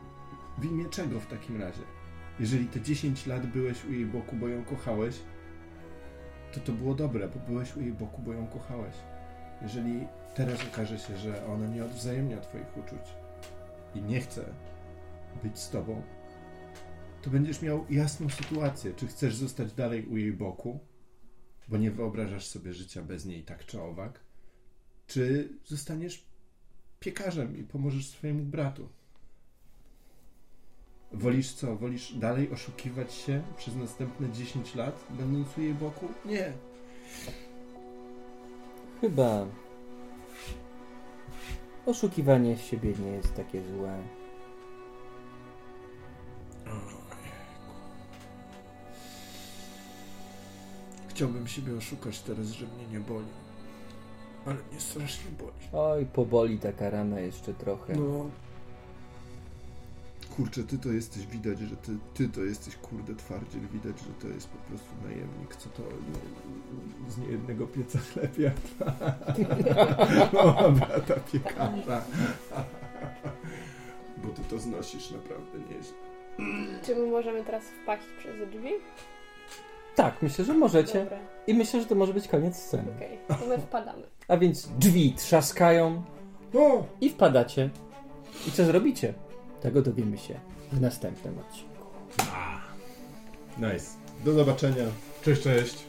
W imię czego w takim razie? Jeżeli te 10 lat byłeś u jej boku, bo ją kochałeś, to to było dobre, bo byłeś u jej boku, bo ją kochałeś. Jeżeli teraz okaże się, że ona nie odwzajemnia Twoich uczuć i nie chce być z Tobą, to będziesz miał jasną sytuację, czy chcesz zostać dalej u jej boku, bo nie wyobrażasz sobie życia bez niej tak czy owak, czy zostaniesz piekarzem i pomożesz swojemu bratu. Wolisz co? Wolisz dalej oszukiwać się przez następne 10 lat, będąc u jej boku? Nie. chyba oszukiwanie siebie nie jest takie złe. Chciałbym siebie oszukać teraz, że mnie nie boli. Ale mnie strasznie boli. Oj, poboli taka rana jeszcze trochę. No. Kurczę, ty to jesteś, widać, że ty, ty to jesteś, kurde, twardziel, widać, że to jest po prostu najemnik, co to no, z niejednego pieca chleb jadł. Mała brata piekarza. Bo ty to znosisz naprawdę nieźle. Czy my możemy teraz wpaść przez drzwi? Tak, myślę, że możecie. Dobra, I myślę, że to może być koniec sceny. okej. To my wpadamy. A więc drzwi trzaskają i wpadacie. I co zrobicie? Tego dowiemy się w następnym odcinku. Nice. Do zobaczenia. Cześć, cześć.